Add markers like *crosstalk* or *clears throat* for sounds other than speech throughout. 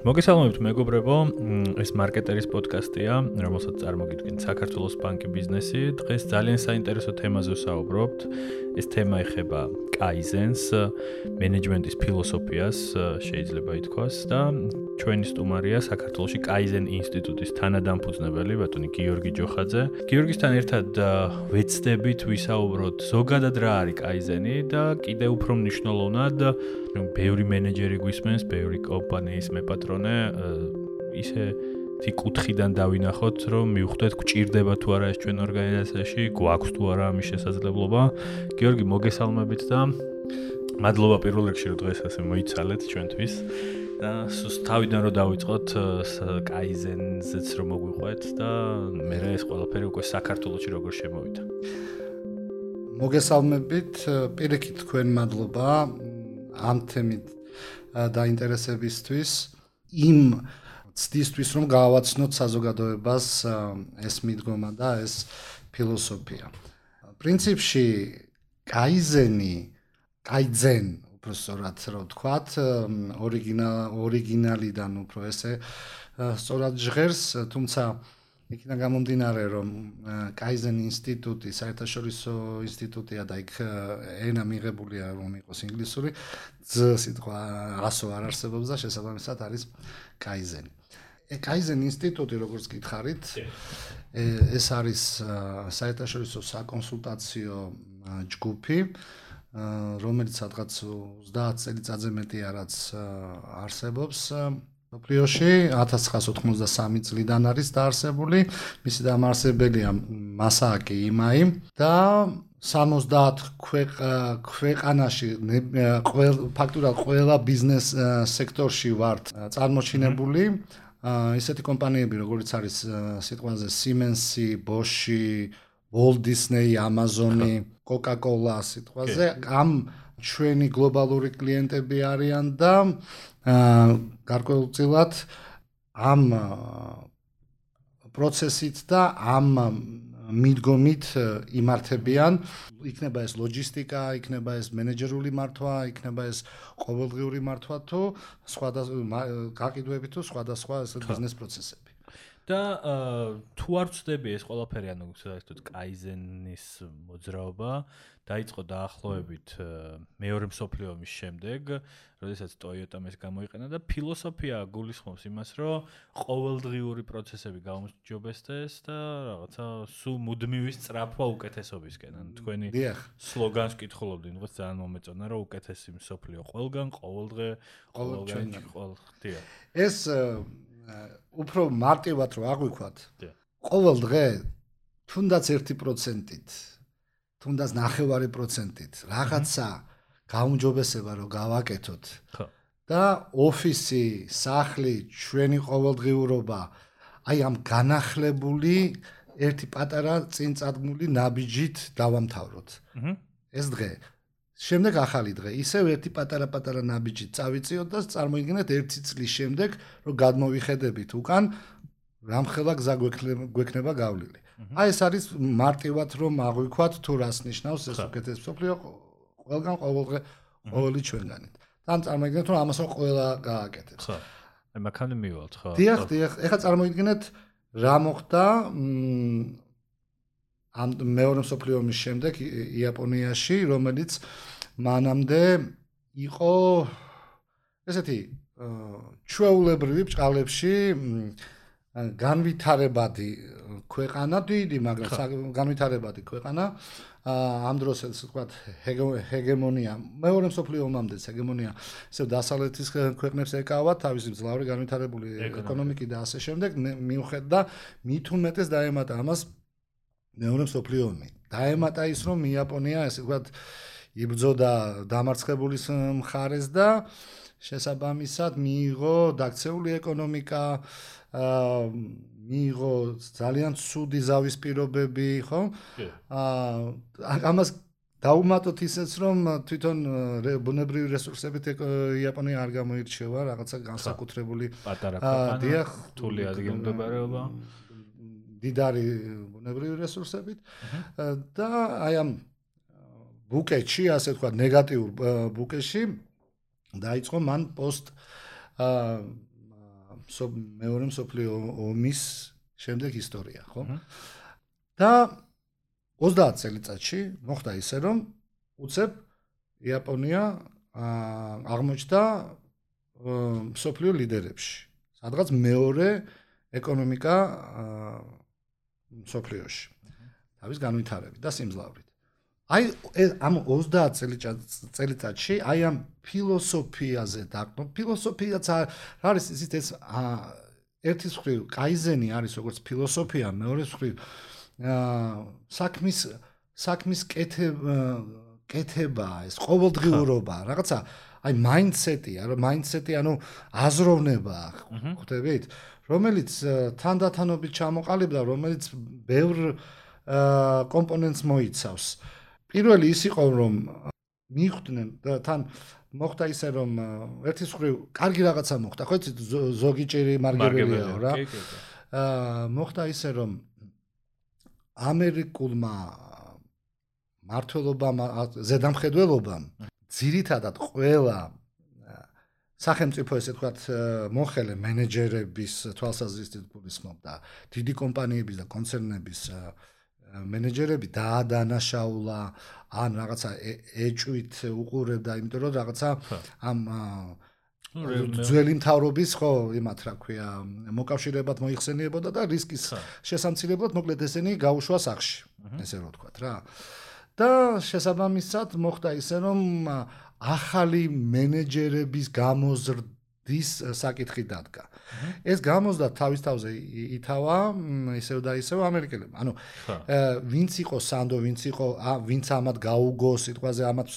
მოგესალმებით მეგობრებო, ეს მარკეტერის პოდკასტია, რომელსაც წარმოგიდგენთ საქართველოს ბანკი ბიზნესი. დღეს ძალიან საინტერესო თემაზე ვსაუბრობთ. ეს თემა ეხება კაიზენს, მენეჯმენტის ფილოსოფიას, შეიძლება ითქვას და ჩვენი სტუმარია საქართველოსი კაიზენ ინსტიტუტის თანადამფუძნებელი ბატონი გიორგი ჯოხაძე. გიორგისთან ერთად ვეცდებით ვისაუბროთ ზოგადად რა არის კაიზენი და კიდე უფრო მნიშვნელოვნად, რომ ბევრი მენეჯერი გვისმენს, ბევრი კომპანიის მეპატრონე ისე თი კუთხიდან დავინახოთ, რომ მივხვდეთ გჭირდება თუ არა ეს ჩვენ ორგანიზაციაში, გვაქვს თუ არა ამის შესაძლებლობა. გიორგი, მოგესალმებით და მადლობა პირველ რიგში, რომ დღეს ასე მოიცალეთ ჩვენთვის. და სულ თავიდან რომ დავიწყოთ კაიზენზეც რომ მოგვიყვეთ და მე რა ეს ყველაფერი უკვე საქართველოსში როგორ შემოვიდა. მოგესალმებით, პირიქით თქვენ მადლობა ამ თემით დაინტერესებისთვის. იმ ცდისთვის რომ გავაცნოთ საზოგადოებას ეს მიდგომა და ეს ფილოსოფია. პრინციპში კაიზენი, კაიძენ, უფრო სწორად რო ვთქვათ, ორიგინალ ორიგინალიდან უფრო ესე სწორად ჟღერს, თუმცა იქიდან გამომდინარე რომ კაიზენ ინსტიტუტი საერთაშორისო ინსტიტუტია და იქ ენა მიღებულია რომ იყოს ინგლისური ძ სიტყვა ასო არ არსებობს და შესაბამისად არის კაიზენი კაიზენ ინსტიტუტი როგორც გითხარით ეს არის საერთაშორისო საკონსულტაციო ჯგუფი რომელიც სადღაც 30 წელიწადზე მეტი არაც არსებობს ოპრიოში 1983 წლიდან არის დაარსებული. მისი დამაარსებელია მასაკი იმაი და 70 ქვეყანაში ფაქტურად ყველა ბიზნეს სექტორში ვართ წარმოჩინებული. ისეთი კომპანიები როგორიც არის სიტყვაზე Siemens-ი, Bosch-ი, Walt Disney, Amazon-ი, Coca-Cola სიტყვაზე ამ ჩვენი გლობალური კლიენტები არიან და გარკვეულწილად ამ პროცესით და ამ მიდგომით იმართებიან იქნება ეს ლოჯისტიკა, იქნება ეს მენეჯერული მართვა, იქნება ეს ყოველდღიური მართვა თუ სხვადასხვა გაყიდვები თუ სხვადასხვა ეს ბიზნეს პროცესები. და თუ არ ვწდები ეს ყველაფერი ანუ საერთოდ კაიზენის მოძრაობა დაიწყო დაახლოებით მეორე მსოფლიო ომის შემდეგ, როდესაც Toyota-მ ეს გამოიყენა და ფილოსოფია გულისხმობს იმას, რომ ყოველდღიური პროცესები გამოსჯობესდეს და რაღაცა სულ მუდმივის წრაფვა უკეთესობისკენ. ანუ თქვენი სლოგანს კითხულობდი, ნუ ძალიან მომეწონა, რომ უკეთესი მსოფლიო ყველგან, ყოველდღე, ყოველგან, ყოველდღე. ეს უფრო მარტივად რო აღვიქვათ. ყოველ დღე თუნდაც 1%-ით, თუნდაც 9%-ით რაღაცა გაუმჯობესება რო გავაკეთოთ. ხო. და ოფისი, სახლი, ჩვენი ყოველდღიურობა აი ამ განახლებული ერთი პატარა წინწადგმული ნაბიჯით დავამთავროთ. აჰა. ეს დღე შემდეგ ახალი დღე. ისევ ერთი პატარა-პატარა ნაბიჯი წავიწიოთ და წარმოიდგინეთ ერთი წლის შემდეგ, რომ გადმოვიხედებით უკან რამხელა გზა გვექნება გავლილი. აი ეს არის მარტივად რომ აღვიქვათ თუ რას ნიშნავს ეს უკეთეს სოფლიო ყველგან ყოველდღე ყოველი ჩვენგანით. თან წარმოიდგინეთ რომ ამას ყველა გააკეთებს. ხო. აი მაქამდე მივალთ, ხო? დიახ, დიახ. ეხლა წარმოიდგინეთ რა მოხდა მ ამ მეორე მსოფლიო ომის შემდეგ იაპონიაში, რომელიც მანამდე იყო ესეთი ჩვეულებრივი ბჭყალებში განვითარებადი ქვეყანა, დიდი, მაგრამ განვითარებადი ქვეყანა. ამ დროს ესე ვთქვათ, ჰეგემონია, მეორე მსოფლიო ომამდე ჰეგემონია, ესე დასავლეთის ქვეყნებს ეკავა თავისი ძლავრი განვითარებული ეკონომიკი და ასე შემდეგ, მიუხედავად და მით უმეტეს დაემატა ამას მეორე მსოფლიო ომი. დაემატა ის, რომ იაპონია, ესე ვთქვათ, იბრძოდა დამარცხებულის მხარეს და შესაბამისად მიიღო დაქცეული ეკონომიკა, აა მიიღო ძალიან ცუდი ზავის პირობები, ხო? აა ამას დაუმატოთ ისეც რომ თვითონ ბუნებრივი რესურსებით იაპონია არ გამოირჩევა რაღაცა განსაკუთრებული პატარა ქვეყანა. დიახ, თული ადგილმდებარეობა. დიდარი ბუნებრივი რესურსებით და აი ამ ბუკეტში, ასე თქვა, ნეგატიურ ბუკეტში დაიწყო მან პოსტ მეორე მსოფლიო ომის შემდეგ ისტორია, ხო? და 30 წელიწადში მოხდა ისე, რომ უცებ იაპონია აღმოჩნდა მსოფლიო ლიდერებში. სადღაც მეორე ეკონომიკა მსოფლიოში. თავის განვითარებით და სიმძლავრით. აი ამ 30 წელიწადში აი ამ ფილოსოფიაზე დაკნო ფილოსოფიაც არის ისიც ეს ერთის მხრივ კაიზენი არის როგორც ფილოსოფია, მეორე მხრივ საქმის საქმის კეთება კეთება ეს ყოველდღიურობა, რაღაცა აი მაინდსეტია, რომ მაინდსეტი ანუ აზროვნება, ხვდებით? რომელიც თანდათანობით ჩამოყალიბდა, რომელიც ბევრ აა კომპონენტს მოიცავს. პირველი ის იყო, რომ მიხვდნენ და თან მოხდა ისე, რომ ერთის მხრივ კარგი რაღაცა მოხდა, ხო იცით, ზოგი ჭირი მარგებელიაო რა. აა მოხდა ისე, რომ ამერიკულმა მართლობამ ზედამხედველობამ ძირითადად ყველა სახელმწიფო ესე ვთქვათ მოხელე მენეჯერების თვალსაზრისით გულისხმობდა დიდი კომპანიების და კონცერნების მენეჯერები დაადანაშაულა ან რაღაცა ეჭვით უყურებდა იმიტომ რომ რაღაცა ამ ძველი მთავრობის ხო იმათ რა ქვია მოკავშირეებად მოიხსენიებოდა და რისკის შესამცირებლად მოკლედ ესენი გაუშვა სახში ესე რომ ვთქვათ რა. და შესაბამისად მოხდა ისე რომ ახალი მენეჯერების გამოზრდის საკითხი დადგა. ეს გამოზდა თავის თავზე ითავა ისევ და ისევ ამერიკელებმა. ანუ ვინც იყო სანდო, ვინც იყო ვინც ამათ გაუგო სიტყვაზე ამათ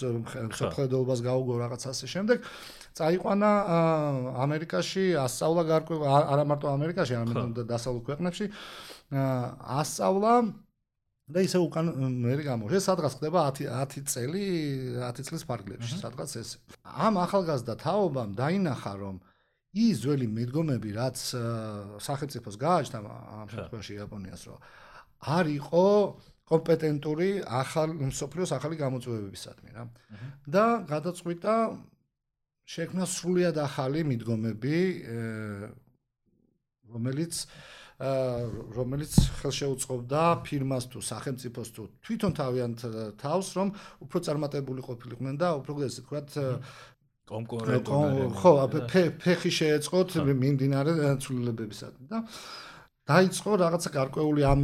სოფხედობას გაუგო რაღაც ასე შემდეგ წაიყვანა ამერიკაში ასწავლა გარკვეულ არა მარტო ამერიკაში, არამედ დასავლურ ქვეყნებში ასწავლა და ისე უკან მე გამოშე სადღაც ხდება 10 10 წელი 10 წლის ფარგლებში სადღაც ეს ამ ახალგაზრდა თაობამ დაინახა რომ ის ძველი მიდგომები რაც სახელმწიფოს გააჩნდა ამ შემთხვევაში იაპონიას რო არ იყო კომპეტენტური ახალ სოფლიოს ახალი გამოწვევებისადმი რა. და გადაწყვიტა შექმნა სრულიად ახალი მიდგომები რომელიც რომელიც ხელშეუწყობდა ფირმას თუ სახელმწიფოს თუ თვითონ თავიანთ თავს რომ უფრო წარმატებული ყოფილიყვნენ და უფრო ესე ვთქვათ კონკურენტული ხო ფეხი შეეწყოთ მიმდინარე ცვლილებებისადმი და დაიწყო რაღაცა გარკვეული ამ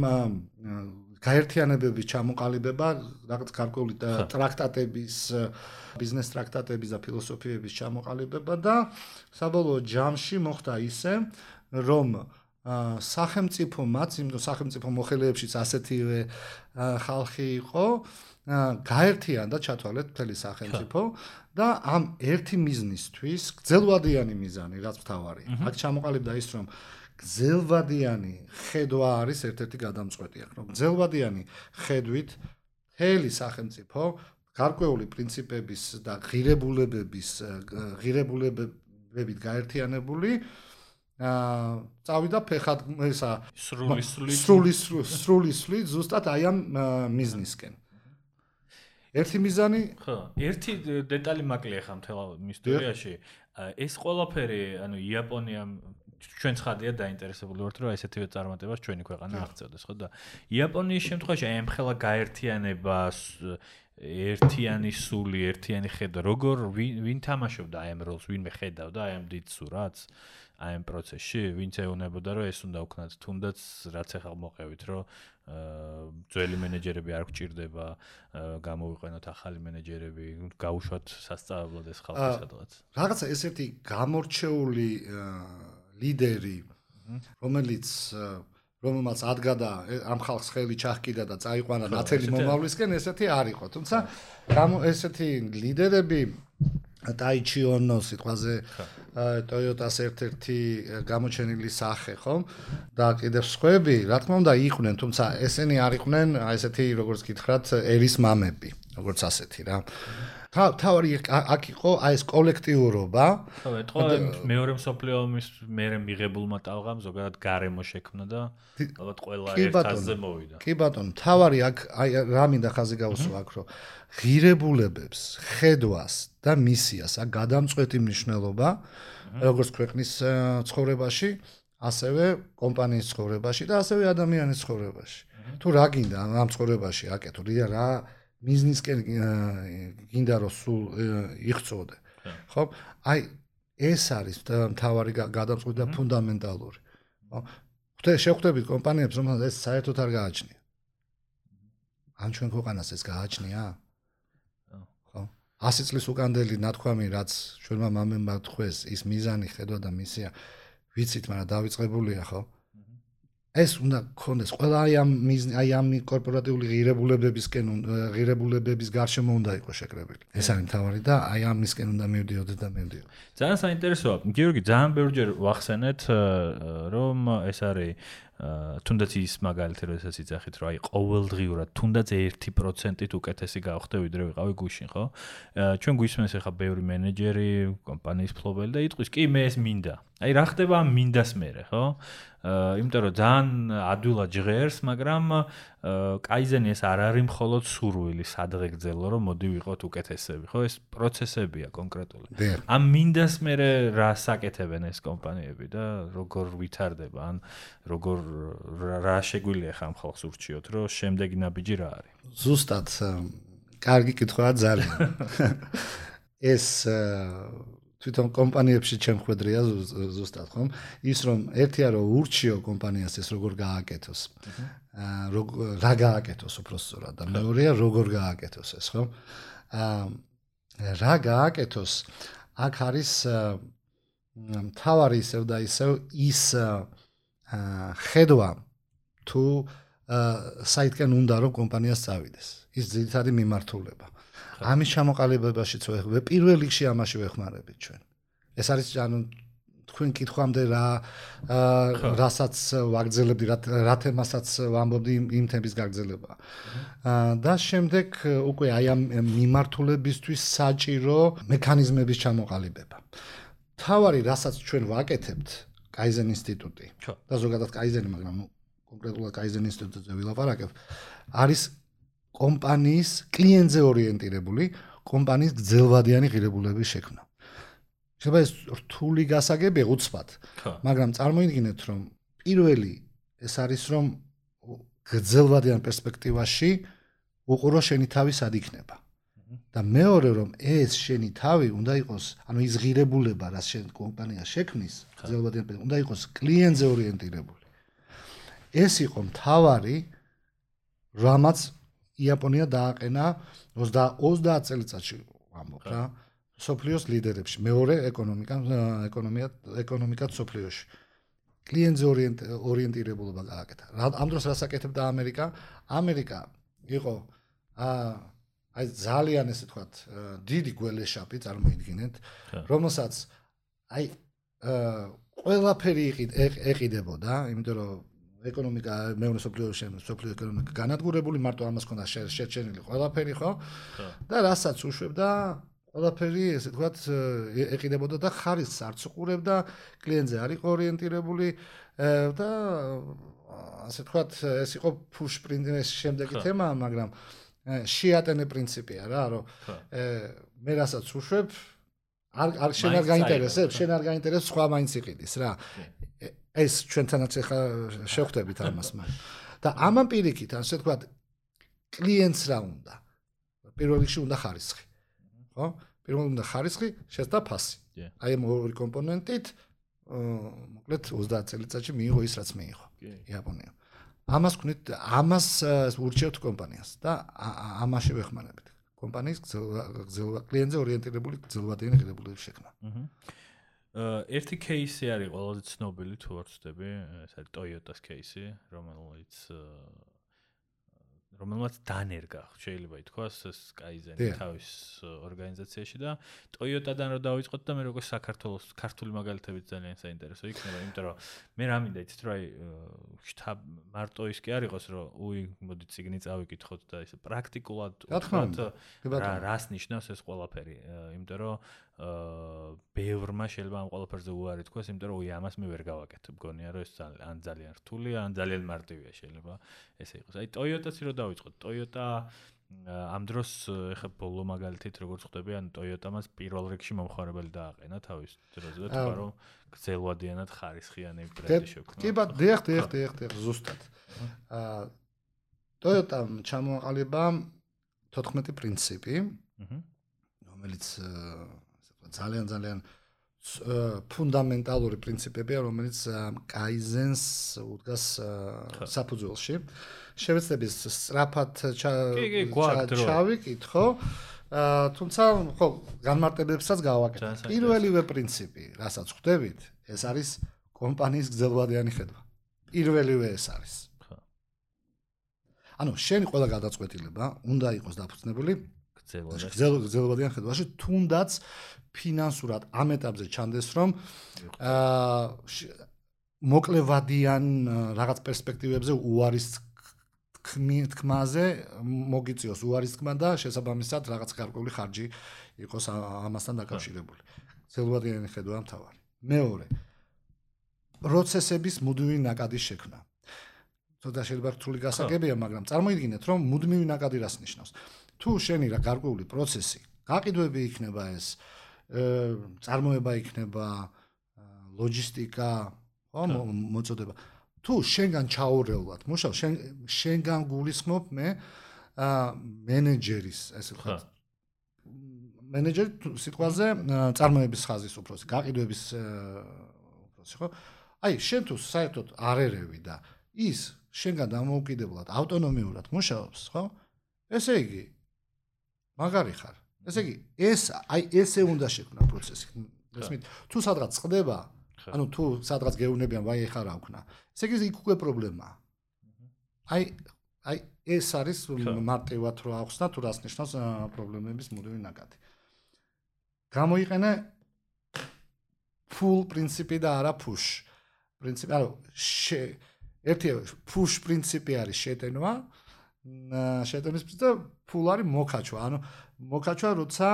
გაერთიანებების ჩამოყალიბება, რაღაც გარკვეული ტრაქტატების, ბიზნეს ტრაქტატების და ფილოსოფიების ჩამოყალიბება და საბოლოო ჯამში მოხდა ისე, რომ სახელმწიფო მათ, იმიტომ სახელმწიფო მოხელეებშიც ასეთივე ხალხი იყო, გაერთიან და ჩათვალეთ მთელი სახელმწიფო და ამ ერთი მიზნისთვის, გძელვადიანი მიზანი, რაც მთავარია. აქ ჩამოყალიბდა ის, რომ გძელვადიანი ხედვა არის ერთ-ერთი გადამწყვეტი აქ, რომ გძელვადიანი ხედვით მთელი სახელმწიფო გარკვეული პრინციპების და ღირებულებების ღირებულებებით გაერთიანებული აა წავიდა ფეხად ესა სრული სრული სრული სრული სრული ზუსტად აი ამ მიზნისკენ. ერთი მიზანი ხო, ერთი დეტალი მაკლია ხა მთელ ისტორიაში. ეს ყველაფერი, ანუ იაპონიამ ჩვენ ცხადია დაინტერესებული ვართ რომ ესეთივე წარმატებას ჩვენი ქვეყანა აღწევდეს, ხო და იაპონიის შემთხვევაში აი ამ ხელა გაერთიანებას ერთიანი სული, ერთიანი ხედა, როგორ ვინ თამაშობდა აი ამ როლს, ვინმე ხედავდა აი ამ დიდ სურათს? აი ამ პროცესში, ვინც ეუნებოდა, რომ ეს უნდა უქნათ, თუნდაც რაც ახალ მოყევით, რომ ძველი მენეჯერები არ გჭირდება, გამოვიყენოთ ახალი მენეჯერები, გაუშვათ სასწავლებლად ეს ხალხი სადღაც. რაღაცა ესეთი გამორჩეული ლიდერი, რომელიც რომელმაც ადგადა ამ ხალხს ხელი ჩახკიდა და წაიყვანა ნათელი მომავლისკენ, ესეთი არ იყო. თუმცა ესეთი ლიდერები ტაიჩი ონო სიტყვაზე ტოიოტას ერთ-ერთი გამოჩენილი სახე, ხო? და კიდევ სხვები, რა თქმა უნდა, იყვნენ, თუმცა ესენი არ იყვნენ, აი ესეთი, როგორც გითხრათ, ერის მამები, როგორც ასეთი რა. თავი აქ იყო აი ეს კოლექტიურობა. ხო, ეთქვა მეორე მსოფლიო ომის მერე მიღებულმა ტალღამ ზოგადად გარემო შექმნა და ალბათ ყველა ერთაზე მოვიდა. კი ბატონო, თავი აქ აი რა მინდა ხაზი გავუსვა აქ რომ ღირებულებებს, ხედვას და მისიას აქ გადამწყვეტი მნიშვნელობა როგორც ქვეყნის ცხოვრებაში, ასევე კომპანიის ცხოვრებაში და ასევე ადამიანის ცხოვრებაში. თუ რა გინდა ამ ცხოვრებაში აკეთო, რა ბიზნესკენ გინდა რომ სულ იხწოდე. ხო? აი ეს არის თავარი გადამწყვეტი და ფუნდამენტალური. ხო? ხუთე შეხვდებით კომპანიებს, რომელსაც ეს საერთოდ არ გააჩნია. ან ჩვენ ქვეყანას ეს გააჩნია? ხო? 100 წლის უკანდელი ნათქვამი, რაც ჩვენმა მამებმა თქვეს, ის მიზანი ხედვა და მისია ვიცით, მაგრამ დავიწყებულია, ხო? ეს უნდა გქონდეს ყველა აი ამ აი ამ კორპორატიული ღირებულებებისკენ ღირებულებების გარშემო უნდა იყოს შეკრებილი. ეს არის მთავარი და აი ამისკენ უნდა მივდიოდეთ და მივდიო. ძალიან საინტერესოა. გიორგი, ძალიან ბევრჯერ ვახსენეთ რომ ეს არის თუნდაც ის მაგალითი როდესაც იცახით რომ აი ყოველდღიურად თუნდაც 1%-ით უკეთესი გავხდე ვიდრე ვიყავი გუშინ ხო? ჩვენ გვისმენს ახლა ბევრი მენეჯერი, კომპანიის ფლობელი და იტყვის კი მე ეს მინდა. აი რა ხდება ამ მინდას მერე ხო? აა იმიტომ რომ ძალიან ადვილად ჟღერს, მაგრამ კაიზენი ეს არ არის მხოლოდ სურვილი, სადღე გძელო რომ მოდი ვიყოთ უკეთესები, ხო? ეს პროცესებია კონკრეტულად. ამ მინდას მერე რა საკეთებენ ეს კომპანიები და როგორ ვითარდება, ან როგორ რა შეგვიძლია ხამ ხალხს ურჩიოთ, რომ შემდეგი ნაბიჯი რა არის? ზუსტად კარგი კითხვაა ძალიან. *laughs* ეს თვითონ კომპანიებში ჩემ ხვედრია ზუსტად ხომ? ის რომ ერთია რომ ურჩიო კომპანიას ეს როგორ გააკეთოს. აა რა გააკეთოს უბრალოდ და მეორეა როგორ გააკეთოს ეს ხომ? აა რა გააკეთოს? აქ არის თავარი ისევ და ისევ ის აა ხედვა თუ აა საითკენ უნდა რომ კომპანიას წავიდეს ის ძირითადი მიმართულება ამის ჩამოყალიბებაშიც ვეხმარებ. პირველ რიგში ამაში ვეხმარებით ჩვენ. ეს არის ანუ თქვენ კითხვამდე რა რასაც ვაგრძელებდი, რა თემასაც ვამბობდი იმ თემის გაგრძელება. და შემდეგ უკვე აი ამ მიმართულებისთვის საჭირო მექანიზმების ჩამოყალიბება. თავარი რასაც ჩვენ ვაკეთებთ კაიზენ ინსტიტუტი და ზოგადად კაიზენი, მაგრამ კონკრეტულად კაიზენ ინსტიტუტზე ვილაპარაკებ, არის კომპანიის კლიენტზე ორიენტირებული კომპანიის გძელვადიანი ღირებულების შექმნა. შეიძლება ეს რთული გასაგებია უცბად, მაგრამ წარმოიდგინეთ რომ პირველი ეს არის რომ გძელვადიან პერსპექტივაში უყურო შენი თავი სად იქნება. და მეორე რომ ეს შენი თავი უნდა იყოს, ანუ ის ღირებულება, რაც შენ კომპანია შექმნის, პერსპექტივაში უნდა იყოს კლიენტზე ორიენტირებული. ეს იყო მთავარი რამაც იაპონია დააყენა 30 წელიწადში ამბობ რა სოფლიოს ლიდერებში მეორე ეკონომიკა ეკონომია ეკონომიკა სოფლიოში. კლიენტზე ორიენტირებულობა გააკეთა. ამ დროს რას აკეთებდა ამერიკა? ამერიკა იყო აა აი ძალიან ესე ვთქვათ დიდი გველეშაპი წარმოიდგინეთ რომელსაც აი ყველაფერი ეყიდებოდა იმიტომ რომ ეკონომიკა მეორე სოფლიოში სოფლიო ეკონომიკა განადგურებული მარტო ამას ქონდა შეჩენილი ყველაფერი ხო? და რასაც უშვებდა ყველაფერი ესე ვთქვათ ეყიდებოდა და ხარისხს არც უყურებდა კლიენტზე არ იყო ორიენტირებული და ასე ვთქვათ ეს იყო push პრინციპის შემდეგი თემა მაგრამ შეატენე პრინციპია რა რომ მე რასაც უშვებ არ არ შენ არ გაინტერესებს შენ არ გაინტერესებს სხვა მაინც იყიდის რა. ეს ჩვენთანაც ახლა შევხვდებით ამას *laughs* მაგრამ. და ამან პირიქით ასე თქვა კლიენტს რა უნდა? პირველ რიგში უნდა ხარისხი ხო? პირველ უნდა ხარისხი შეცდა ფასი. აი ამ ორი კომპონენტით მოკლედ 30 წელიწადში მიიღო ის რაც მიიღო. იაპონია ამას ვქნით ამას ურჩევთ კომპანიას და ამაშე ვეხმარებით. კომპანიის გრძელვა კლიენტზე ორიენტირებული გრძელვადიანი ღირებულების შექმნა. აჰა. ერთი кейსი არის ყველაზე ცნობილი თუ არ ვცდები, ეს არის Toyota-ს кейსი, რომელიც რომელმაც დანერგა, შეიძლება ითქვას, Skyzen თავის ორგანიზაციაში და Toyota-დან რო დავიწყოთ და მე როგორ საქართველოს ქართული მაგალითებით ძალიან საინტერესო იქნება, იმიტომ რომ მე რა მინდა იცით რა შტაბ მარტო ის კი არ იყოს, რომ უი, მოდი ციგნი წავიკითხოთ და ეს პრაქტიკულად რა რას ნიშნავს ეს ყველაფერი, იმიტომ რომ აა ბევრმა შეიძლება ამ ყველაფერზე უარი თქვას, იმიტომ რომ უი ამას მე ვერ გავაკეთებ, გონია რომ ეს ძალიან ძალიან რთულია, ან ძალიან მარტივია შეიძლება ესე იყოს. აი Toyota-ც რო დავიწყოთ, Toyota ამ დროს ეხა ბოლო მაგალითით როგორც ხვდები, ან Toyota-მას პირველ რიგში მომხარებელი დააყენა თავის დროზე და თქვა რომ გზელვადიანად ხარისხიანი ბრენდი შექმნა. კი ბატონო, დიახ, დიახ, დიახ, დიახ, ზუსტად. აა Toyota-მ ჩამოაყალიბა 14 პრინციპი. რომელიც ძალიან ძალიან ფუნდამენტალური პრინციპებია, რომელიც კაიზენს უდგას საფუძველში. შევეცდები სწრაფად ჩავიკითხო. აა თუმცა ხო, განმარტებებსაც გავაკეთე. პირველივე პრინციპი, რასაც ხვდებით, ეს არის კომპანიის გზელვადიანი ხედვა. პირველივე ეს არის. ხო. ანუ შენი ყველა გადაწყვეტილება უნდა იყოს დაფუძნებული გზელვადიან ხედვაში, თუნდაც ფინანსურად ამ ეტაპზე ჩანდეს, რომ აა მოკლევადიან რაღაც პერსპექტივებზე უარის თქმაზე მოგიწიოს უარის თქმა და შესაბამისად რაღაც გარკვეული ხარჯი იყოს ამასთან დაკავშირებული. გზელვადიანი ხედვა მთავარი. მეორე პროცესების მუდმივი ნაკადის შექმნა. თორე შეიძლება რთული გასაგებია, მაგრამ წარმოიდგინეთ, რომ მუდმივი ნაკადი რას ნიშნავს. თუ შენი რა გარკვეული პროცესი, გაყიდვები იქნება ეს, წარმოება იქნება, ლოჯისტიკა, ხო, მოწოდება. თუ შენგან ჩაურევლად, მუშაობ, შენ შენგან გულისხმობ მე აა მენეჯერის, ესე ვთქვათ. მენეჯერი სიტყვაზე წარმოების ხაზის უფროსი, გაყიდვების უფროსი, ხო? აი, შენ თუ საერთოდ არ ერევი და ის შენგან დამოუკიდებლად ავტონომიურად მუშაობს, ხო? ესე იგი, მაგარი ხარ. ესე იგი, ეს აი ესე უნდა შექმნა პროცესი. ესმით, თუ სადღაც წდება, ანუ თუ სადღაც გეუნებიან, ვაი ეხა რა ვქნა. ესე იგი, იქ უკვე პრობლემაა. აი აი ეს არის მარტივად რო ახსნა თუ რას ნიშნავს პრობლემების მუდმივი ნაკადი. გამოიყენე full პრინციპი და არა push პრინციპი. ანუ ერთი push პრინციპი არის შეტენვა, პრინციპი და ფულ არის მოკაჩვა. ანუ მოკაჩვა როცა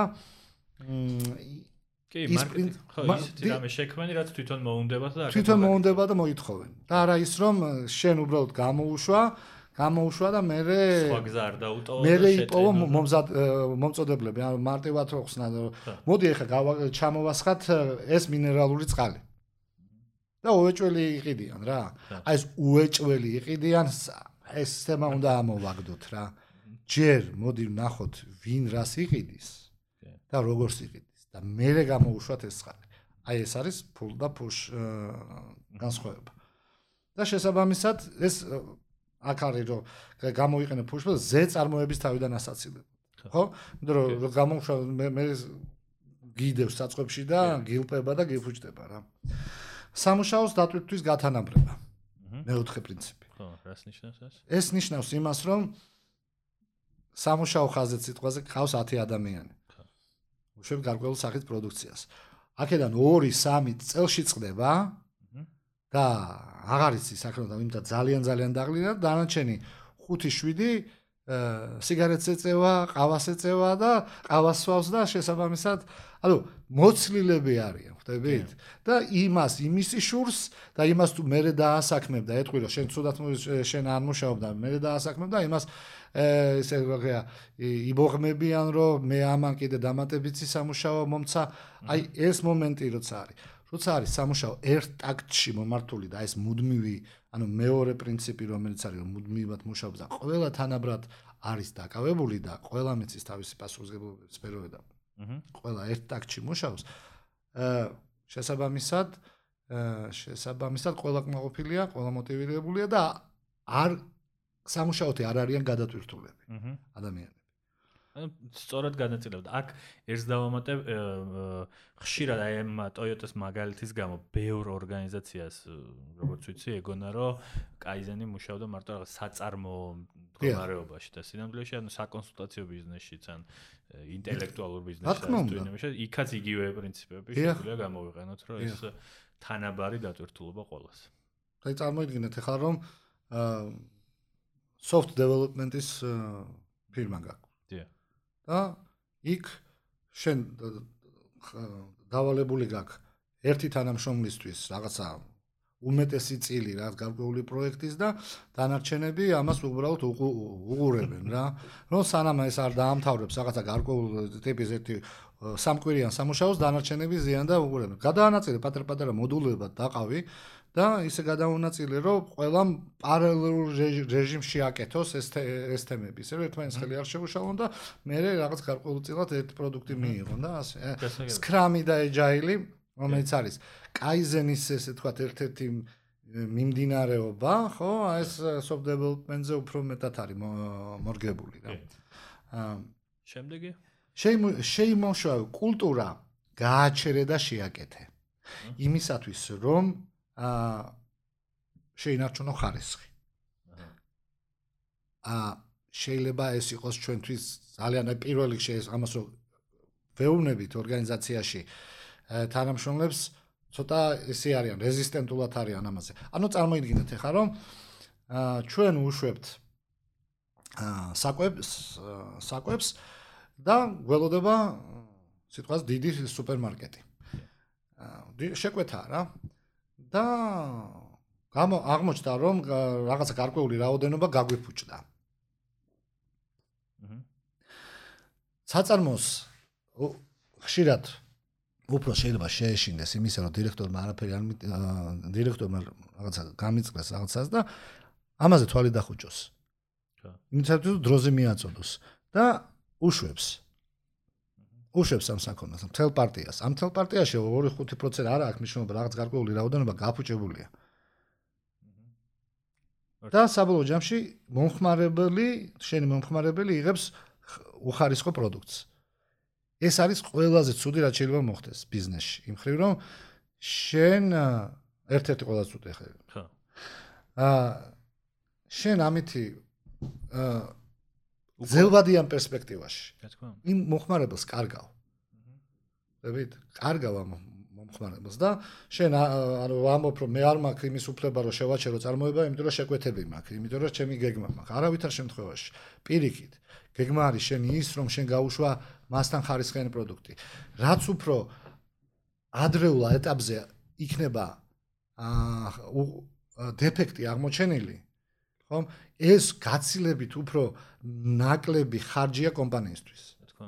კი, მარკეტინგ ხო ისეთი რამე შექმენი, რაც თვითონ მოუნდება და თვითონ მოუნდება და მოითხოვენ. და არა ის რომ შენ უბრალოდ გამოუშვა, გამოუშვა და მე სხვა გზა არ დაუტოვო და მე იპოვო მომზად მომწოდებლები, ანუ მარტივად ხსნა. მოდი ახლა ჩამოვასხათ ეს მინერალური წყალი. და უეჭველი იყიდიან რა. აი ეს უეჭველი იყიდიან ეს თემა უნდა ამოვაგდოთ რა. ჯერ მოდი ვნახოთ ვინ რას იყიდის და როგორს იყიდის და მეરે გამოუშვათ ეს ხალხი. აი ეს არის ფულ და ფუშ განსხვავება. და შესაბამისად ეს აქ არის რომ გამოიყენე ფუშს ზე წარმოების თავიდან ასაცილებ. ხო? იმიტომ რომ გამოუშვა მე მე გიდევს საწყებში და გილპება და გიფუჭდება რა. სამუშაოს დატვირთვის გათანაბრება. მეოთხე პრინციპი. რას ნიშნავს ეს? ეს ნიშნავს იმას, რომ სამუშაო ხაზზე სიტყვაზე ყავს 10 ადამიანი. უშევ გარკვეულ სახის პროდუქციას. აქედან 2-3 წელში წდება და აღარ იცი საქმე და იმდა ძალიან ძალიან დაღლინა და დანარჩენი 5-7 სიგარეტს ეწევა, ყავას ეწევა და ყავას სვავს და შესაბამისად, ანუ მოცლილები არიან, ხვდებით? და იმას, იმისი შურს და იმას თუ მე დაასაქმებ და ეტყვი რომ შენ ცუდად შენ არ მუშაობ და მე დაასაქმებ და იმას ესე ვაღია იბოღმებიან რომ მე ამან კიდე დამატებითი სამუშაო მომცა. აი ეს მომენტი როცა არის? როცა არის სამუშაო ერთ ტაქტში მომართული და ეს მუდმივი ანუ მეორე პრინციპი რომელიც არის რომ მუდმივად მუშაობს და ყველა თანაბრად არის დაკავებული და ყველა მეცის თავისი პასუხისგებლობის სფეროები და ყველა ერთ ტაქტში მუშაობს შესაბამისად შესაბამისად ყველა კმაყოფილია ყველა მოტივირებულია და არ სამუშაოთი არ არიან გადატვირთულები ადამიანები. ანუ სწორად განაწილებდა. აქ ერთს დავამატებ ხშირად აი ამ Toyota-s მაგალითის გამო ბევრ ორგანიზაციას როგორც ვიცი ეგონა რომ Kaizen-ი მუშაობდა მარტო რაღაც საწარმო მდგომარეობაში და სინამდვილეში ანუ საკონსულტაციო ბიზნესშიც ან ინტელექტუალურ ბიზნესშიც თუ იმაში იქაც იგივე პრინციპები შეგვიძლია გამოვიყენოთ რომ ეს თანაბარი დატვირთულობა ყოველას. აი წარმოიდგინეთ ახლა რომ soft development-ის ფირმა გაქვს. დიახ. და იქ შენ დავალებული გაქვს ერთი თანამშრომლისთვის რაღაცა უმეტესი წილი რა გარკვეული პროექტის და დანარჩენები ამას უბრალოდ უყურებენ რა. რომ სანამ ეს არ დაამთავრებს რაღაცა გარკვეული ტიპის ერთი სამკვირიან სამუშაოს დანარჩენები ზიან და უყურებენ. გადაანაწილე პატარ-პატარა მოდულებად დაყავი და ისე გადაუნაწილე რომ ყველამ პარალელურ რეჟიმში აკეთოს ეს ეს თემები. ისე რომ ერთმანეთს ხელი არ შეუშალონ და მე რაღაც გარკვეულწილად ერთ პროდუქტი მიიღონ და ასე. სკრამი და ეჯაილი რომელიც არის კაიზენის ესე თქვათ ერთ-ერთი მიმდინარეობა, ხო? აი ეს soft development-ზე უფრო მეტად არის მორგებული რა. აა შემდეგი შეიმოშვა კულტურა გააჩერე და შეაკეთე. იმისათვის რომ აა შეინარჩუნო ხარისხი. აა შეიძლება ეს იყოს ჩვენთვის ძალიან პირველ რიგში ეს ამას ვეუბნებით ორგანიზაციაში თანამშრომლებს ცოტა ესე არიან რეზისტენტულად არიან ამაზე. ანუ წარმოიდგინეთ ახლა რომ ჩვენ უშვებთ საკვებს საკვებს და გველოდება სიტყვას დიდი სუპერმარკეტი. შეკვეთა რა. და გამო აღმოჩნდა რომ რაღაცა გარკვეული რაოდენობა გაგვიფუჭდა. აჰა. საწარმოს ხშირად უფრო შეიძლება შეეშინდეს იმისა, რომ დირექტორმა არაფერი არ დირექტორმა რაღაცა გამიწყდეს რაღაცას და ამაზე თვალი დახუჭოს. იმისათვის რომ დროზე მიაწოდოს და უშვებს. უშვებს ამ საქონელს, მთელ პარტიას. ამ მთელ პარტიაში 2-5% არა აქვს მნიშვნელობა, რაღაც გარკვეული რაოდენობა გაფუჭებულია. და საბოლოო ჯამში მომხმარებელი, შენი მომხმარებელი იღებს უხარისხო პროდუქტს. ეს არის ყველაზე ცუდი რაც შეიძლება მოხდეს ბიზნესში. იმ ხრივ რომ შენ ერთ-ერთი ყველაზე ცუდი ხე. ხო. აა შენ ამითი აა ზელვადიან პერსპექტივაში. რა თქმა უნდა. იმ მოხმარებელს კარგავ. ხვდებით? კარგავ ამ მომხმარებელს და შენ ანუ ამბობ რომ მე არ მაქვს იმის უფლება რომ შევაჩერო წარმოება, იმიტომ რომ შეკვეთები მაქვს, იმიტომ რომ ჩემი გეგმა მაქვს. არავითარ შემთხვევაში. პირიქით. გეგმა არის შენ ის რომ შენ გაუშვა მასთან ხარისხიანი პროდუქტი. რაც უფრო ადრეულ ეტაპზე იქნება აა დეფექტი აღმოჩენილი, ხომ? ეს გაცილებით უფრო ნაკლები ხარჯია კომპანიისთვის. თქო.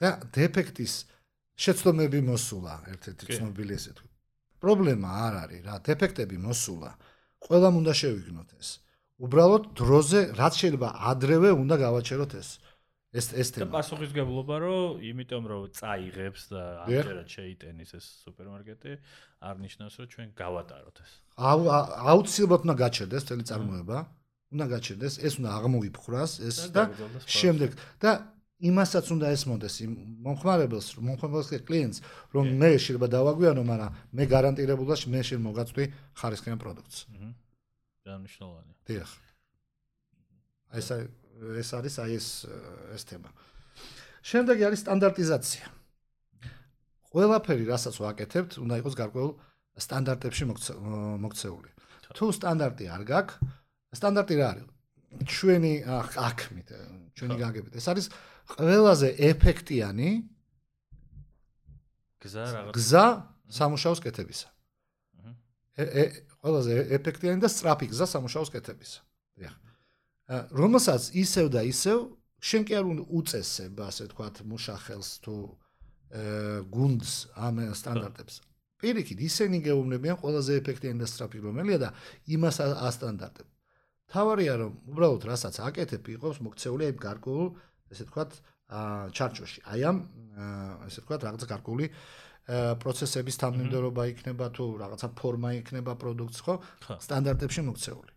და დეფექტის შეცდომები მოსულა ერთ-ერთი ცნობილი ესე თუ. პრობლემა არ არის რა, დეფექტები მოსულა. ყველამ უნდა შევიგნოთ ეს. უბრალოდ დროზე რაც შეიძლება ადრევე უნდა გავაჩეროთ ეს. ეს ეს თემა. და პასუხისგებლობა რომ იმიტომ რომ წაიღებს და ამჯერად შეიტენის ეს სუპერმარკეტი არ ნიშნავს რომ ჩვენ გავატაროთ ეს. აუცილებლად უნდა გაჩერდეს თელი წარმოება. უნდა გაჩერდეს, ეს უნდა აღმოიფხრას ეს და შემდეგ და იმასაც უნდა ესმოდეს იმ მომხმარებელს, მომხმარებელს კლიენტს, რომ მე შეიძლება დავაგვიანო, მაგრამ მე გარანტირებულად მე შენ მოგაწვი ხარისხიან პროდუქტს. აჰა. დანიშნულოვანი. დიახ. აი ეს ეს არის აი ეს ეს თემა. შემდეგი არის სტანდარტიზაცია. ყველაფერი, რასაც ვაკეთებთ, უნდა იყოს გარკვეულ სტანდარტებში მოქცეული. თუ სტანდარტი არ გაქვს, სტანდარტი რა არის? ჩვენი აქ მით ჩვენი გაგებით. ეს არის ყველაზე ეფექტიანი გზა რაღაც გზა სამუშაოს კეთებისა. აჰა. ყველაზე ეფექტიანი და სწრაფი გზა სამუშაოს კეთებისა. დიახ. რომელსაც ისევ და ისევ შენ კი არ უწესებ, ასე ვთქვათ, მუშახელს თუ გუნდს ამ სტანდარტებს. პირიქით, ისინი გეუბნებიან ყველაზე ეფექტიანი და სწრაფი რომელია და იმას ასტანდარტებ. თავარია რომ უბრალოდ რასაც აკეთებ იყოს მოქცეული აი გარკვეულ, ესე ვთქვათ, ჩარჩოში. აი ამ ესე ვთქვათ, რაღაც გარკვეული პროცესების თანმიმდევრობა იქნება თუ რაღაცა ფორმა იქნება პროდუქტს, ხო? სტანდარტებში მოქცეული.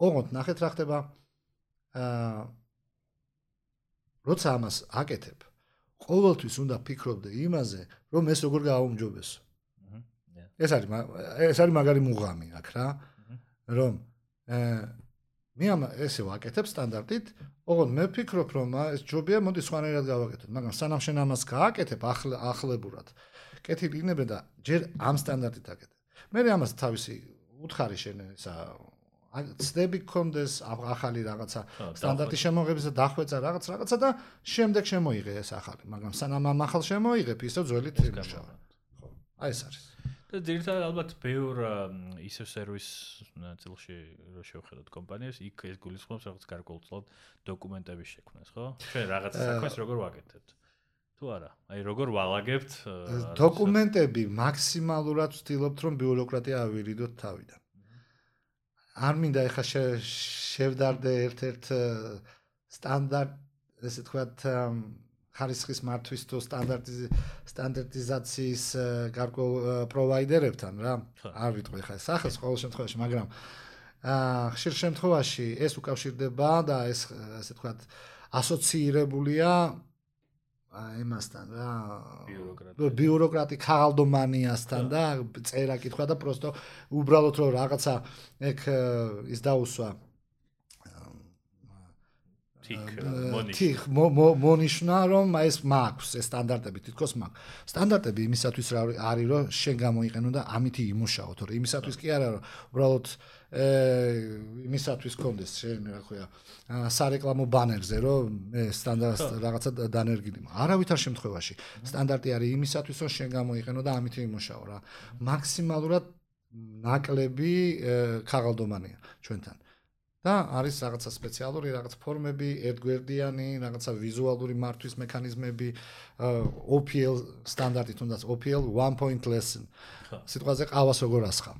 ოღონდ ნახეთ რა ხდება აა როცა ამას აკეთებ, ყოველთვის უნდა ფიქრობდე იმაზე, რომ ეს როგორ გააუმჯობესო. ეს არის ეს არის მაგარი მუღამი აქ რა. რომ მე ამ ესე ვაკეთებ სტანდარტით, ოღონდ მე ვფიქრობ, რომ ეს ჯობია, მოდი სხვანაირად გავაკეთოთ, მაგრამ სანამ შენ ამას გააკეთებ ახლებურად, კეთილი იქნება და ჯერ ამ სტანდარტით აკეთებ. მე ამას თავისი უთხარი შენ ესა ცდები გქონდეს ახალი რაღაცა სტანდარტის შემოღების და დახვეწა რაღაც რაღაცა და შემდეგ შემოიღე ეს ახალი, მაგრამ სანამ ამ ახალ შემოიღებ, ისე ძველით იმუშავა. ხო, აი ეს არის. და ძირითადად ალბათ ბევრ ისევ სერვის ნაწილში რო შევხედოთ კომპანიას, იქ ეს გულისხმობს რაღაც გარკვეულწილად დოკუმენტების შექმნას, ხო? ჩვენ რაღაც საქმეს როგორ ვაკეთებთ? თუ არა, აი როგორ ვალაგებთ დოკუმენტები მაქსიმალურად ვცდილობთ რომ ბიუროკრატია ავირიდოთ თავიდან. არ მინდა ეხა შევდარდე ერთ-ერთ სტანდარტ ესე თქვათ ხარისხის მართვის თუ სტანდარტიზაციის გარკვეულ პროვაიდერებთან რა არ ვიტყვი ხა სახელს ყოველ შემთხვევაში მაგრამ აა ხშირ შემთხვევაში ეს უკავშირდება და ეს ასე თქვა ასოცირებულია იმასთან რა ბიუროკრატი ხალდომანიასთან და წერა კითხვა და პროსტო უბრალოდ რომ რაღაცა ეგ ის დაუსვა თიქ მონიშნა. რომ ეს მაქვს ეს სტანდარტები თითქოს მაქვს. სტანდარტები იმისათვის არის რომ შენ გამოიყენო და ამითი იმუშაო თორე იმისათვის კი არა რომ უბრალოდ ე იმისათვის კონდეს შენ რა ქვია სარეკლამო ბანერზე რომ მე სტანდარტ რაღაცა დანერგილი არავითარ შემთხვევაში სტანდარტი არის იმისათვის რომ შენ გამოიყენო და ამითი იმუშაო რა. მაქსიმალურად ნაკლები ქაღალდომანია ჩვენთან და არის რაღაცა სპეციალური რაღაც ფორმები, ერთგვერდიანი, რაღაცა ვიზუალური მართვის მექანიზმები, OPL სტანდარტი თუნდაც OPL one point lesson. სიტყვაზე ყავას როგორ ასხამ.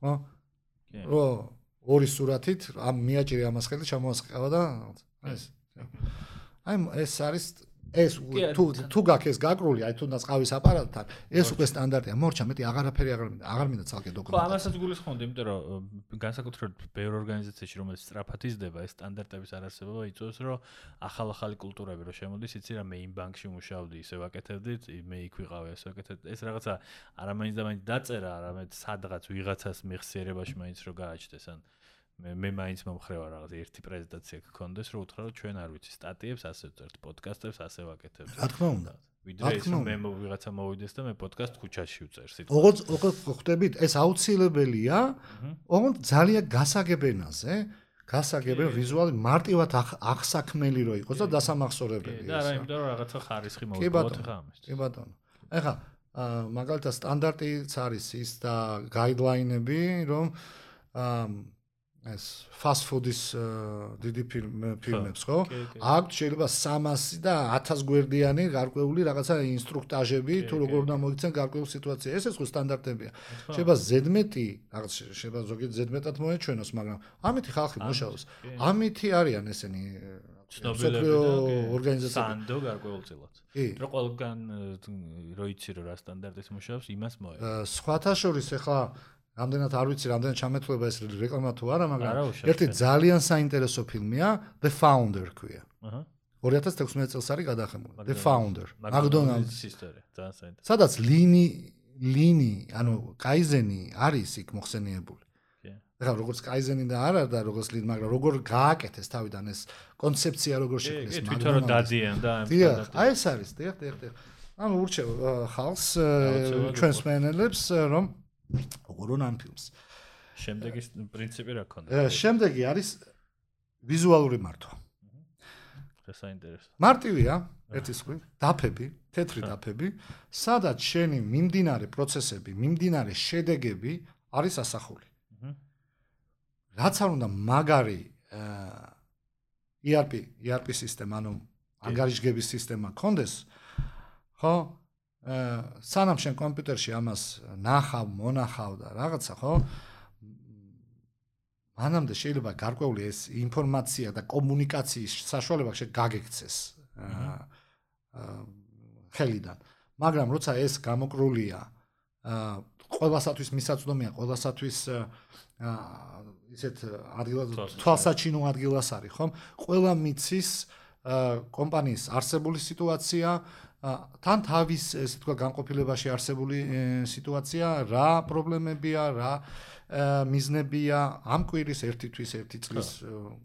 ხო? რო ორი სურათით ამ მიაჭირი ამას ხელით ჩამოასყევა და ეს. აი ეს არის ეს თუ თუ გაქეს გაკრული, აი თუნდაც ყავის აპარატთან, ეს უკვე სტანდარტია. მორჩა, მეტი აღარაფერი აღარ მინდა, აღარ მინდა ცალკე დოკუმენტი. ხო, ამასაც გულისხმობდი, იმიტომ რომ განსაკუთრებით ბევრ ორგანიზაციაში რომელიც სწრაფად იზრდება, ეს სტანდარტების არარსებობა იწვევს, რომ ახალ-ახალი კულტურები რო შემოდის, იცი რა მე იმ ბანკში მუშაობდი, ისე ვაკეთებდი, მე იქ ვიყავი, ესე ვაკეთებდი. ეს რაღაცა არამაინც და მაინც დაწერა, არამედ სადღაც ვიღაცას მეხსიერებაში მაინც რო გააჩნდეს ან მე მე მაინც მომხრევა რაღაც ერთი პრეზენტაცია გქონდეს რომ უთხრა რომ ჩვენ არ ვიცი სტატიებს ასე ვწერთ პოდკასტებს ასე ვაკეთებთ. რა თქმა უნდა. ვიდრე ის მე ვიღაცა მოვიდეს და მე პოდკასტ ქუჩაში ვწერ სიტყვა ოღონდ ოღონდ ხვდებით ეს აუცილებელია ოღონდ ძალიან გასაგებენაზე გასაგებენ ვიზუალი მარტივად ახსაქმელი რო იყოს და დასამახსოვრებელი და რა იმიტომ რომ რაღაცა ხარისხი მოვიწყოთ ხა ამის კი ბატონო. ეხა მაგალითად სტანდარტიც არის ის და გაიდლაინები რომ აა ეს fast food-ის დიდი ფილმებს, ხო? აქ შეიძლება 300 და 1000 გვერდიანი გარკვეული რაღაცა ინსტრუქტაჟები, თუ როგორ უნდა მოიქცენ გარკვეულ სიტუაციას. ეს ეს ხო სტანდარტებია. შეიძლება ზედმეტი, რაღაც შეიძლება ზოგიერთ ზედმეტად მოეჩვენოს, მაგრამ ამითი ხალხი მუშაობს. ამითი არიან ესენი ცნობილები და ორგანიზაციები. სანდო გარკვეულწილად. რო ყველგან რო იცი რომ რა სტანდარტის მუშაობს, იმას მოე. სხვათა შორის ახლა რამდენად არ ვიცი, რამდენად ჩამეთვლება ეს რეკლამა თუ არა, მაგრამ ერთი ძალიან საინტერესო ფილმია The Founder ქვია. აჰა. 2016 წელს არის გადაღებული. The Founder. McDonald's ისტორია, ძალიან საინტერესო. სადაც ლინი ლინი, ანუ კაიზენი არის იქ მოხსენიებული. ეხლა როგორც კაიზენი და არა და როგორც ლინი, მაგრამ როგორ გააკეთეს თავიდან ეს კონცეფცია როგორ შექმნეს McDonald's. თვითონ რომ დადიან და ამ სტანდარტი. აი ეს არის, დიახ, დიახ, დიახ. ანუ ურჩევ ხალხს ჩვენს მენელებს რომ უყურონ ამ ფილმს. შემდეგი პრინციპი რა ქონდა? შემდეგი არის ვიზუალური მართვა. რა საინტერესო. მარტივია, ერთი სხვი, დაფები, თეთრი დაფები, სადაც შენი მიმდინარე პროცესები, მიმდინარე შედეგები არის ასახული. რაც არ უნდა მაგარი ERP, ERP სისტემა, ანუ ანგარიშგების სისტემა კონდეს, ხო? სანამ შენ კომპიუტერში ამას ნახავ, მონახავ და რაღაცა, ხო? მანამდე შეიძლება გარკვეული ეს ინფორმაცია და კომუნიკაციის საშუალება შე გაგექცეს. აა ხელიდან. მაგრამ როცა ეს გამოკრულია, აა ყველასათვის მისაწვდომია, ყველასათვის აა ისეთ ადგილას თვალსაჩინო ადგილას არის, ხომ? ყველა მიცის კომპანიის არსებული სიტუაცია, თან თავის ესე თქვა განყოფილებაში არსებული სიტუაცია, რა პრობლემებია, რა მიზნებია ამ კვირის ერთი თვის ერთი წლის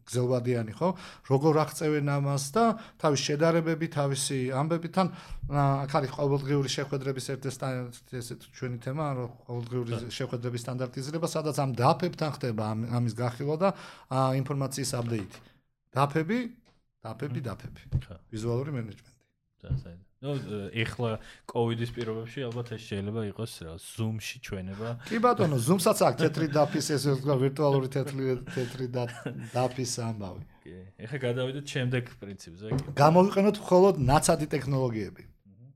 გზელვადიანი ხო? როგორ აღწევენ ამას და თავის შედარებები, თავისი ამბები თან აქ არის ყოველდღიური შეხვედრების ერთ-ერთი ესე ჩვენი თემა, რომ ყოველდღიური შეხვედრების სტანდარტიზება, სადაც ამ დაფებთან ხდება ამის გახილვა და ინფორმაციის აპდეიტი. დაფები, დაფები, დაფები. ვიზუალური მენეჯმენტი. და ნუ ეხლა კოვიდის პირობებში ალბათ ეს შეიძლება იყოს რა Zoom-ში ჩვენება. კი ბატონო, Zoom-საც აქვს თეთრი დაფის ეს ვთქვა ვირტუალური თეთრი თეთრი დაფის ამბავი. კი. ეხლა გადავიდეთ შემდეგ პრინციპზე. გამოვიყენოთ მხოლოდ ნაცადი ტექნოლოგიები.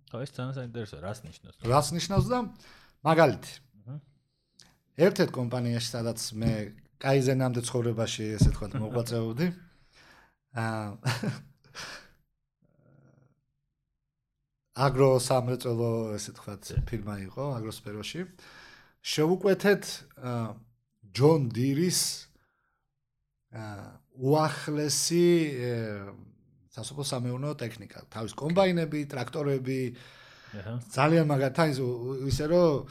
ხო, ეს ძალიან საინტერესოა, რას ნიშნავს? რას ნიშნავს და მაგალითი. ერთ-ერთ კომპანიაში სადაც მე კაიზენამდე ცხოვრებაში ესე თქვა მოღვაწეობდი. აა აგრო სამრეწველო ესე თქვათ ფირმა იყო აგროსფეროში. შევუკვეთეთ ჯონ დირის უახლესი სასოფლო სამეურნეო ტექნიკა, თავის კომბაინები, ტრაქტორები. ძალიან მაგათაი ისე რომ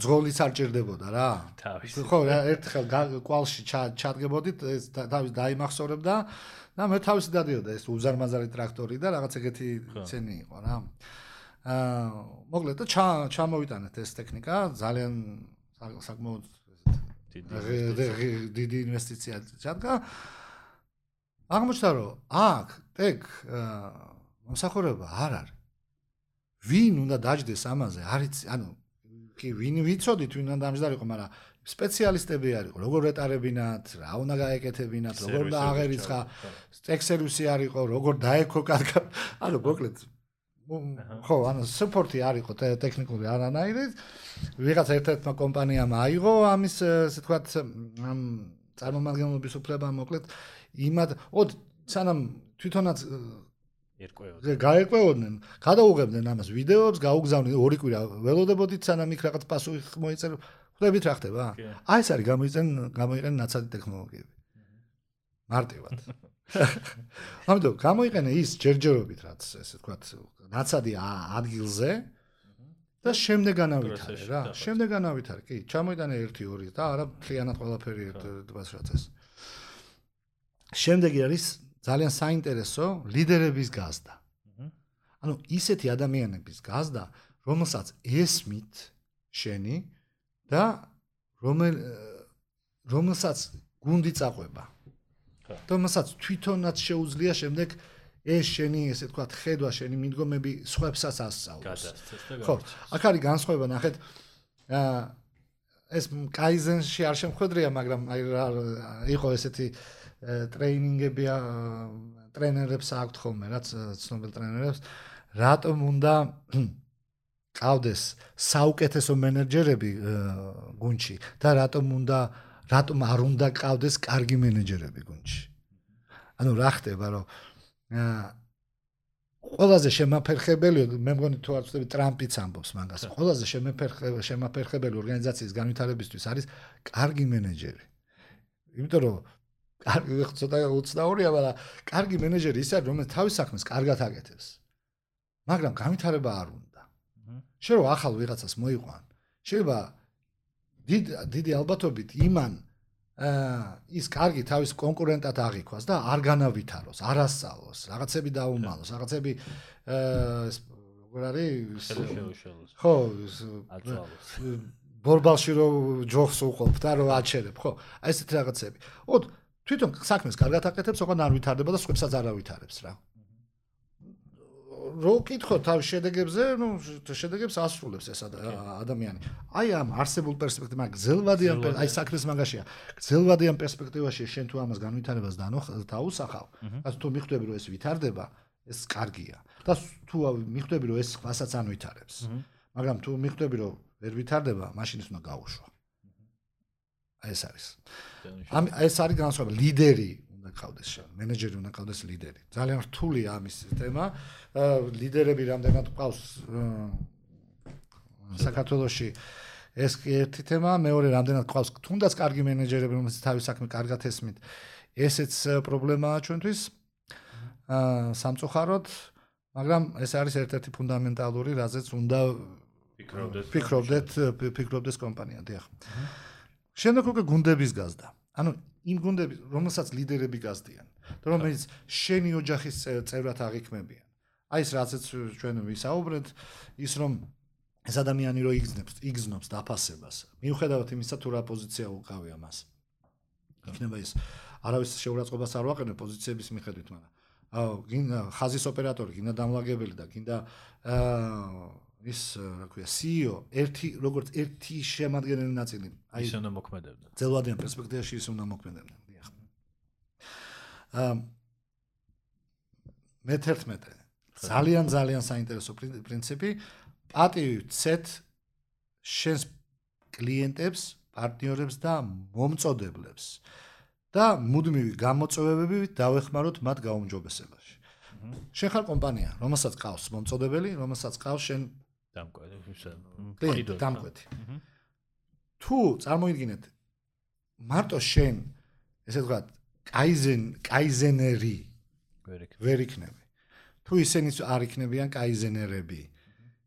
ძღოლიც არ ჭირდებოდა რა. თავის. ხო, ერთხელ კვალში ჩადგებოდით, თავის დაიმახსოვრებდა და მე თავისი დადიოდა ეს უზარმაზარი ტრაქტორი და რაღაც ეგეთი ცენი იყო რა. აა მოკლედ და ჩამოვიტანეთ ეს ტექნიკა ძალიან საკმაოდ დიდი დიდი ინვესტიცია ჩადგა. აღმოჩნდა რომ აქ ტექ მოსახურება არ არის. ვინ უნდა დაждდეს ამაზე? არის ანუ კი ვინ ვიცოდით ვინ უნდა დამჯდარიყო, მაგრამ სპეციალისტები არისო, როგორ ეტარებინათ, რა უნდა გაეკეთებინათ, როგორ და აღერიცხა, ტექ სერვისი არისო, როგორ დაექო კარგად. ანუ მოკლედ ხო, ანუ სუპორტი არისო ტექნიკური არანაირი. ვიღაც ერთ-ერთმა კომპანიამ აიღო ამის, ასე ვთქვათ, ამ წარმომადგენლობის უფლება, მოკლედ იმად, ოდ სანამ თვითონაც ერკვეოდნენ. გაერკვეოდნენ, გადაუღებდნენ ამას ვიდეოებს, გაუგზავნდნენ ორი კვირა ველოდებოდით სანამ იქ რაღაც პასუხი მოიწერო. ხვდებით რა ხდება? აი ეს არის გამოიწენ გამოიყენ ნაცადი ტექნოლოგიები. მარტივად. ამიტომ გამოიყენე ის ჯერჯერობით რაც ესე ვთქვათ ნაცადი ადგილზე და შემდეგ განავითარე რა. შემდეგ განავითარე. კი, ჩამოიტანე 1 2 და არა მთლიანად ყველაფერი ერთბას რაც ეს. შემდეგი არის ძალიან საინტერესო ლიდერების გაზდა. ანუ ისეთი ადამიანების გაზდა, რომელსაც ესმით შენი და რომელ რომელსაც გუნდი წაყვება. რომელსაც თვითონაც შეუძლია შემდეგ ეს შენი ესე თქვა ხედვა შენი მიდგომები სხვებსაც ასწავლოს. ხო, აქ არის განსხვავება, ნახეთ. აა ეს კაიზენში არ შემხედრია, მაგრამ აი იყო ესეთი ტრეინინგები ტრენერებს აქვთ ხოლმე, რაც ცნობილ ტრენერებს, რატომ უნდა ყავდეს საუკეთესო მენეჯერები გუნჩი და რატომ უნდა რატომ არ უნდა ყავდეს კარგი მენეჯერები გუნჩი. ანუ რა ხდება, რომ ყველაზე შემაფერხებელი მე მგონი თუ არ ვწდები ტრამპიც ამბობს მაგას. ყველაზე შემაფერხებელი შემაფერხებელი ორგანიზაციის განვითარებისთვის არის კარგი მენეჯერი. იმიტომ რომ კარგი ცოტა უცნაურია, მაგრამ კარგი მენეჯერი ის არის, რომელიც თავის საქმეს კარგად აკეთებს. მაგრამ განვითარება არ უნდა. შეიძლება რომ ახალ ვიღაცას მოიყვან. შეიძლება დიდი დიდი ალბათობით იმან ის კარგი თავის კონკურენტად აღიქვას და არ განავითაროს, არ ასწავლოს, რაღაცები დაუმალოს, რაღაცები როგორ არის? ხო, ბორბალში რო ჯოხს უყოფ და რო აჩერებ, ხო? აი ესეთი რაღაცები. ოდ თვითონ საქმეს კარგად აკეთებს, ოღონდ არ ვითარდება და სხვებსაც არ ავითარებს რა. რო კითხო თავ შედეგებზე, ნუ შედეგებს ასრულებს ეს ადამიანი. აი ამ არსებულ პერსპექტივაში, გზელვადიან აი საქმის მაგაშია. გზელვადიან პერსპექტივაში შენ თუ ამას განვითარებას დაუსახავ, და თუ მიხვდები რომ ეს ვითარდება, ეს კარგია. და თუ მიხვდები რომ ეს ხვასაც არ ვითარებს. მაგრამ თუ მიხვდები რომ ვერ ვითარდება, მაშინ ის უნდა გაუშვა. ეს არის. ამ ეს არის განსხვავება ლიდერი უნდა ყავდეს შენ, მენეჯერი უნდა ყავდეს ლიდერი. ძალიან რთულია ამის თემა. ლიდერები რამდენად ყავს საქართველოსში ეს ერთი თემა, მეორე რამდენად ყავს თუნდაც კარგი მენეჯერები, რომელსაც თავის საქმე კარგად ესმით. ესეც პრობლემაა ჩვენთვის. სამწუხაროდ, მაგრამ ეს არის ერთ-ერთი ფუნდამენტალური, რაზეც უნდა ფიქრობდეთ ფიქრობდეთ ფიქრობდეს კომპანია, დიახ. შემდეგ უკვე გუნდების გაზდა. ანუ იმ გუნდების, რომელსაც ლიდერები გაზდიან, რომელიც შენი ოჯახის წევრად აღიქმებიან. აი ეს რაცაც ჩვენ ვისაუბრეთ, ის რომ ეს ადამიანი რო იგზნებს, იგზნობს დაფასებას. მიუხედავად იმისა, თუ რა პოზიცია უკავია მას. იქნება ეს არავის შეურაცხყოფას არ ვაყენებ პოზიციების მიხედვით, მაგრამ აუ, გინდა ხაზის ოპერატორი, გინდა დამლაგებელი და გინდა აა ის რა ქვია, CEO, ერთი როგორც ერთი შემადგენელი ნაწილი. აი ის უნდა მოქმედებდეს. ძელვადიან პერსპექტივაში ის უნდა მოქმედებდეს, დიახ. აა მე-11 ძალიან ძალიან საინტერესო პრინციპი პატივი ცეთ შენს კლიენტებს, პარტნიორებს და მომწოდებლებს და მუდმივი გამოწვევებები დავეხმაროთ მათ გაუმჯობესებაში. შენ ხარ კომპანია, რომელსაც ყავს მომწოდებელი, რომელსაც ყავს შენ დამკვეთი, ისე. დამკვეთი. თუ წარმოიდგინეთ მარტო შენ ესე ვთქვათ, კაიზენ, კაიზენერი ვერ იქნები. თუ ისინი არ იქნებიან კაიზენერები,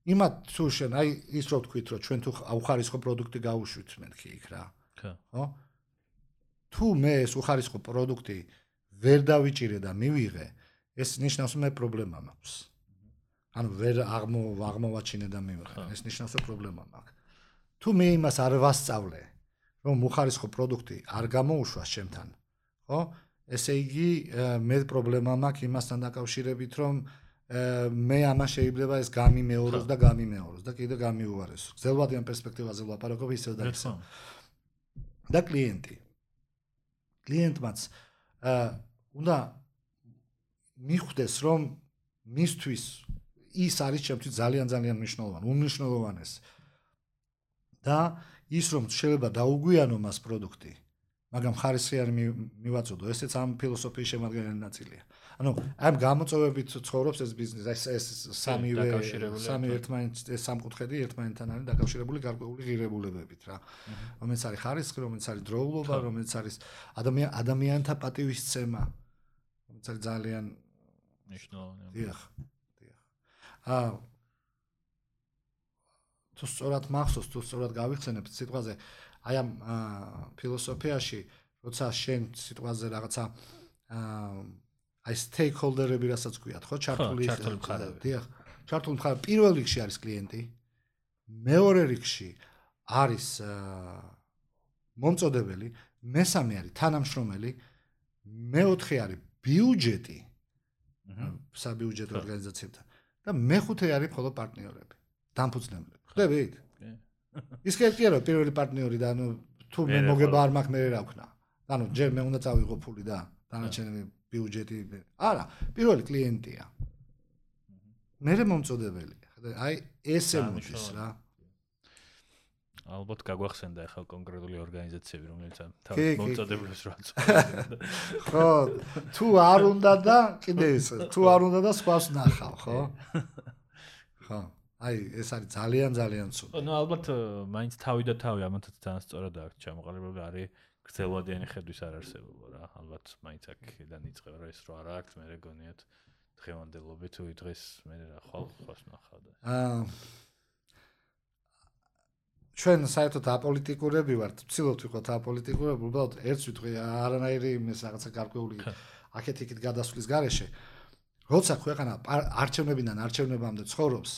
იმათ თუ შენ აი ის რო თქვით რომ ჩვენ თუ აუხარისხო პროდუქტი გავუშვით მეთქი იქ რა. ხო თუ მე ეს უხარისხო პროდუქტი ვერ დავიჭირე და მივიღე ეს ნიშნავს მე პრობლემა მაქვს ანუ ვერ აღმო აღმოვაჩინე და მივიღე ეს ნიშნავს რომ პრობლემა მაქვს თუ მე იმას არ ვასწავლე რომ უხარისხო პროდუქტი არ გამოუშვა ჩემთან ხო ესე იგი მე პრობლემა მაქვს იმასთან დაკავშირებით რომ მე ამას შეიძლება ეს გამიმეოროს და გამიმეოროს და კიდე გამიუარეს. გზელვადიან პერსპექტივაზე ვლაპარაკობ ისევ და ისევ. და კლიენტი. კლიენტმაც აა უნდა მიხვდეს რომ მისთვის ის არის ჩემთვის ძალიან ძალიან მნიშვნელოვანი, უნიშნულოვანეს. და ის რომ შეიძლება დაუგვიანო მას პროდუქტი, მაგრამ ხარისხიანი მივაწოდო, ესეც ამ ფილოსოფიის შემადგენელი ნაწილია. ანუ ამ გამოწვევებით ცხოვრობს ეს ბიზნესი ეს ეს სამივე სამი ერთმანეთს ეს სამკუთხედი ერთმანეთთან არის დაკავშირებული გარკვეული ღირებულებებით რა. რომელიც არის ხარისხი რომელიც არის დროულობა რომელიც არის ადამიან ადამიანთა პატივისცემა რომელიც ძალიან მნიშვნელოვანი. დიახ თუ სწორად მახსოვს თუ სწორად გავიხსენებ სიტყვაზე აი ამ ფილოსოფიაში როცა შენ სიტყვაზე რაღაცა აი stakeholder-ები რასაც გვიათ, ხო, ჩართული ჩართული მხარეები. დიახ. ჩართული მხარეები პირველ რიგში არის კლიენტი. მეორე რიგში არის მომწოდებელი, მესამე არის თანამშრომელი, მეოთხე არის ბიუჯეტი. აჰა, საბიუჯეტო ორგანიზაციებთან და მეხუთე არის მხოლოდ პარტნიორები, დამფუძნებლები. ხვდებით? კი. ის კი არა პირველი პარტნიორი და ანუ თუ მე მოგება არ მაქვს მე რა ვქნა. ანუ ჯერ მე უნდა წავიღო ფული და დანარჩენები ბიუჯეტი არა პირველი კლიენტია მე მომწოდებელი აი ესე მოდის რა ალბათ გაგვახსენდა ახლა კონკრეტული ორგანიზაციები რომელიც თავის მომწოდებლებს რა *laughs* ხო თუ არ უნდა და კიდე ეს თუ არ უნდა და სხვას ნახავ ხო? *laughs* ხო. აი ეს არის ძალიან ძალიან ცუდი ნუ ალბათ მაინც თავი და თავი ამათაც ძალიან სწორად აქვს ჩამოყალიბებული არის გრძელვადიანი ხედვის არ არსებობა რა. ალბათ მაინც აქედან იწყება რა ეს რო არ აქვს მე რეგონიათ დღევანდელობით თუ დღეს მე რა ხვალ ხოს ნახავდა აა ჩვენ საერთოდ აპოლიტიკურები ვართ ვცდილობთ ვიყოთ აპოლიტიკურები უბრალოდ ერთს ვიტყვი არანაირი იმის რაღაცა გარკვეული აქეთ იქით გადასვლის გარეშე. როცა ქვეყანა არჩევნებიდან არჩევნებამდე ცხოვრობს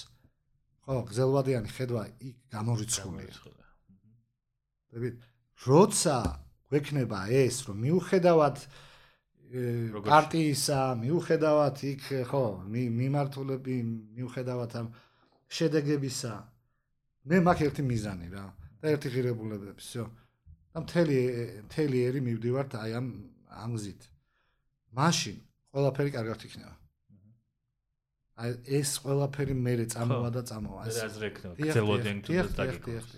ხო გზელვადიანი ხედვა იქ გამორიცხულია. დებით როცა გვექნება ეს რომ მიუხედავად პარტიისა, მიუხედავად იქ ხო, მიმართულები, მიუხედავად ამ შედეგებისა, მე მაქვს ერთი მიზანი რა და ერთი ღირებულებები, всё. და მთელი მთელი ერი მივდივართ აი ამ ამ გზით. მაშინ ყველაფერი კარგად იქნება. აი ეს ყველაფერი მე წამოვა და წამოვა. ეს აზრი ექნება. გძელოდენ თუ დაგიქოს.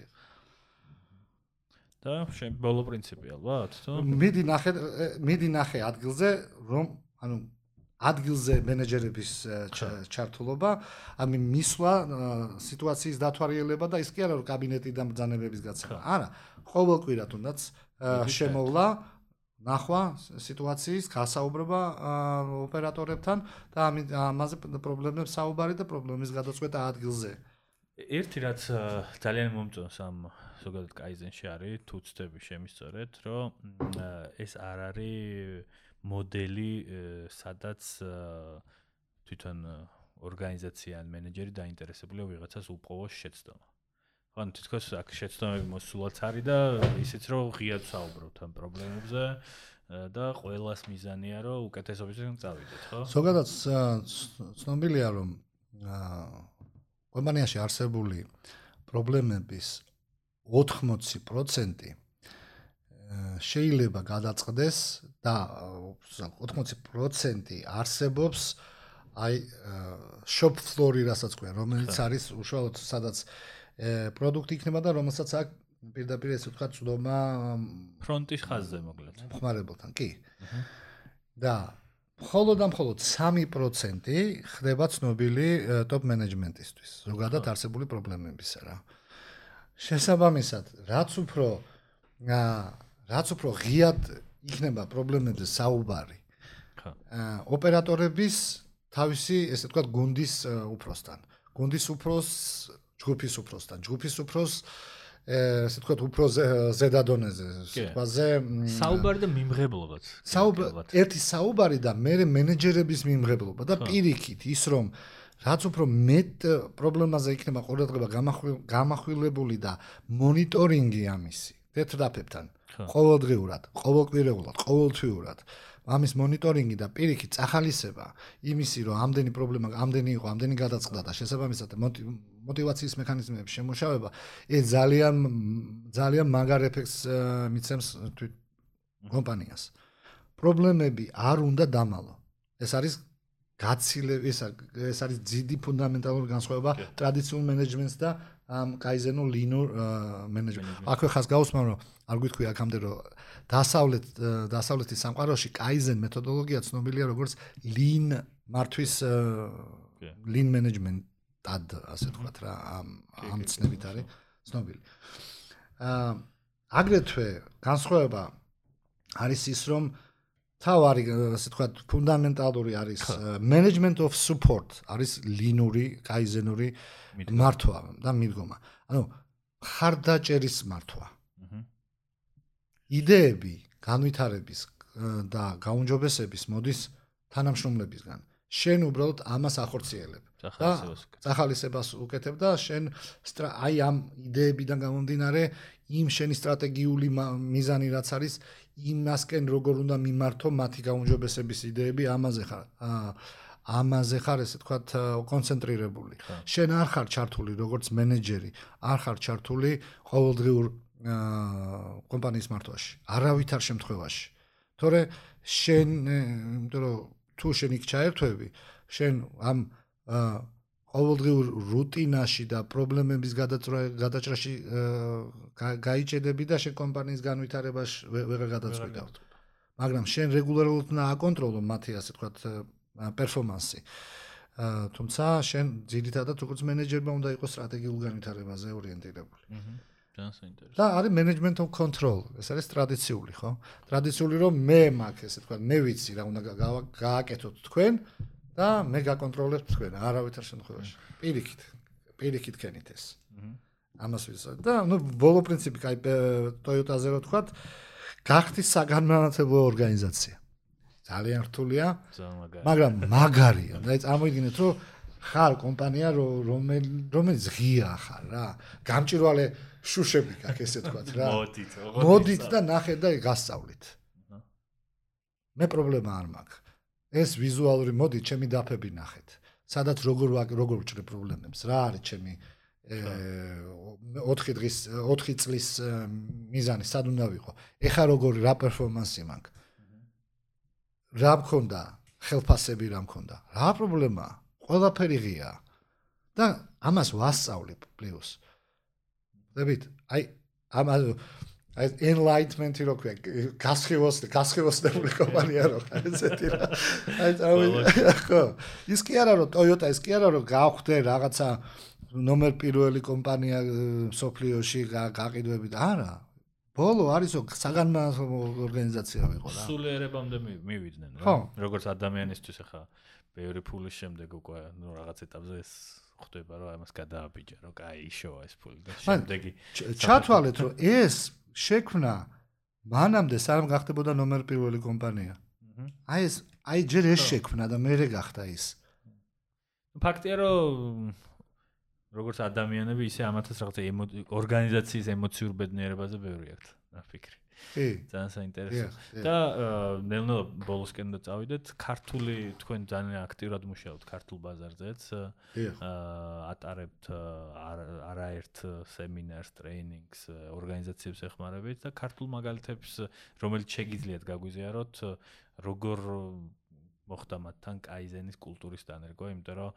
და შენ ბოლო პრინციპი ალბათ თუ მიდი ნახე მიდი ნახე ადგილზე რომ ანუ ადგილზე მენეჯერების ჩართულობა. ამი მისვლა სიტუაციის დათვალიერება და ის კი არა რომ კაბინეტიდან ბრძანებების გაცემა. არა ყოველ კვირა თუნდაც შემოვლა ნახვა სიტუაციის, გასაუბრება ოპერატორებთან და ამაზე პრობლემებს საუბარი და პრობლემის გადაწყვეტა ადგილზე. ერთი რაც ძალიან მომწონს ამ ზოგადად კაიზენში არის თუ ცდები შემისწორეთ, რომ ეს არ არის მოდელი, სადაც თვითონ ორგანიზაცია ან მენეჯერი დაინტერესებულია ვიღაცას უპყროს შეცდომა. ანუ თითქოს აქ შეცდომები მოსულაც არის და ისიც რომ ღიად საუბრობთ ამ პრობლემებზე და ყოველას მიზანია რომ უკეთესობისკენ წავიდეთ, ხო? ზოგადად ცნობილია რომ კომპანიაში არსებული პრობლემების 80% შეიძლება გადაწყდეს და 80% არსებობს აი shop floor-ი რასაც ქვია, რომელიც არის უშუალოდ სადაც პროდუქტი იქნება და რომელსაც აქ პირდაპირ ესე ვთქვა წვდომა ფრონტის ხაზზე მოკლედ. ხმარებელთან, კი. და მხოლოდ და მხოლოდ 3% ხდება ცნობილი ტოპ მენეჯმენტისთვის, ზოგადად არსებული პრობლემებისა რა. შესაბამისად, რაც უფრო რაც უფრო ღიად იქნება პრობლემებზე საუბარი. ხა. ოპერატორების თავისი, ესე ვთქვა, გუნდის უფროსთან. გუნდის უფროს ჯგუფის უფროსთან. ჯგუფის უფროს ესე ვთქვათ, უფრო ზედადონეზე, სიტყვაზე საუბარი და მიმღებლობაც. საუბარი, ერთი საუბარი და მეორე მენეჯერების მიმღებლობა და პირიქით ის რომ რაც უფრო მეტ პრობლემაზე იქნება ყურადღება გამახვილებული და მონიტორინგი ამისი დეტრაფებთან ყოველდღიურად, ყოველკვირეულად, ყოველთვიურად. ამის მონიტორინგი და პირიქით წახალისება იმისი რომ ამდენი პრობლემა ამდენი იყო ამდენი გადაწყდა და შესაბამისად мотиваციის მექანიზმების შემუშავება ეს ძალიან ძალიან მაგარ ეფექტს მიცემს თვით კომპანიას. პრობლემები არ უნდა დამალო. ეს არის გაცილება ეს არის ძიდი ფუნდამენტალური განსხვავება ტრადიციულ მენეჯმენტს და ამ კაიზენო ლინო მენეჯმენტს. აქვე ხას გავუსმენ რომ არ გითქვი აქამდე რომ დასავლეთ დასავლეთის სამყაროში კაიზენ მეთოდოლოგია ცნობილია როგორც ლინ მართვის ლინ მენეჯმენტ დად ასე ვთქვათ რა ამ ამ ცნებით არის ცნობილი. აა აგრეთვე განსხვავება არის ის რომ თავარი ასე ვთქვათ ფუნდამენტალური არის management of support არის ლინური კაიზენური მართვა და მიდგომა. ანუ ხარდაჭერის მართვა. იდეები განვითარების და გაუნჯობესების მოდის თანამშრომლებისგან. შენ უბრალოდ ამას ახორციელებ. სახალისებას უკეთებ და შენ აი ამ იდეებიდან გამომდინარე იმ შენი სტრატეგიული მიზანი რაც არის იმასკენ როგორ უნდა მიმართო მათი გაუმჯობესების იდეები ამაზე ხარ. ამაზე ხარ ესე თქვათ კონცენტრირებული. შენ არ ხარ ჩართული როგორც მენეჯერი არ ხარ ჩართული ყოველდღიურ კომპანიის მართვაში არავითარ შემთხვევაში. თორე შენ იმიტომ რომ თუ შენ იქ ჩაერთვები შენ ამ ყოველდღიურ რუტინაში და პრობლემების გადაჭრაში გაიჭედები და შენ კომპანიის განვითარებაში ვეღარ გადაწყვეტავ. მაგრამ შენ რეგულარულად უნდა აკონტროლო მათი ასე თქვათ პერფორმანსი. თუმცა შენ ძირითადად როგორც მენეჯერმა უნდა იყოს სტრატეგიულ განვითარებაზე ორიენტირებული. აჰა. და არის management of control, ეს არის ტრადიციული, ხო? ტრადიციული რომ მე მაქვს ესე თქვა, მე ვიცი რა უნდა გააკეთოთ თქვენ, და მე გაკონტროლებ თქვენ არავითარ შემთხვევაში. პირიქით პირიქით ქენით ეს. ამას ვიცი და ნუ ბოლო პრინციპი კაი Toyota-ზე რო თქვათ გახთის საგანმანათლებლო ორგანიზაცია. ძალიან რთულია მაგრამ მაგარია. და წარმოიდგინეთ რომ ხარ კომპანია რომელიც ღია ხარ რა. გამჭირვალე შუშები გაქვს ესე თქვათ რა. მოდით მოდით. და ნახეთ და გასწავლით. მე პრობლემა არ მაქვს ეს ვიზუალური მოდი ჩემი დაფები ნახეთ. სადაც როგორ როგორ ვჭრე პრობლემებს, რა არის ჩემი 4 დღის 4 წლის მიზანი, სად უნდა ვიყო? ეხა როგორი რა პერფორმანსი მაქვს? რა მქონდა? ხელფასები რა მქონდა? რა პრობლემაა? ყველაფერი ღია. და ამას ვასწავლებ პლუს. დებით, აი ამ აი enlightenment-ი რო ქვია, გასხივოს, გასხივოსებული *laughs* კომპანია რო ხარ ესეთი რა. აი *laughs* წავი *laughs* ხო. ის კი არა რომ Toyota ის კი არა რომ გავხდე რაღაცა ნომერ პირველი კომპანია სოფლიოში გაყიდვები და არა. ბოლო არისო საგანმანათლებლო ორგანიზაცია ვიყო რა. სულიერებამდე მივიდნენ რა. როგორც ადამიანისთვის ახლა ბევრი ფულის შემდეგ უკვე ნუ რაღაც ეტაპზე ეს ხვდება რომ ამას გადააბიჯა რომ კაი იშოვა ეს ფული და შემდეგი ჩათვალეთ რომ ეს შექმნა მანამდე სამ გახდებოდა ნომერ პირველი კომპანია. აი ეს აი ჯერ ეს შექმნა და მეორე გახდა ის. ფაქტია რომ როგორც ადამიანები ისე ამათაც რაღაც ორგანიზაციის ემოციურ ბედნიერებაზე ბევრი აქვთ ნაფიქრი. კი. ძალიან საინტერესო. და ნელ-ნელა ბოლოსკენ და წავიდეთ ქართული თქვენ ძალიან აქტიურად მუშაობთ ქართულ ბაზარზეც. აა ატარებთ არაერთ სემინარს, ტრეინინგს, ორგანიზაციებს ეხმარებით და ქართულ მაგალითებს რომელიც შეგიძლიათ გაგვიზიაროთ როგორ მოხდა მათთან კაიზენის კულტურის დანერგვა, იმიტომ რომ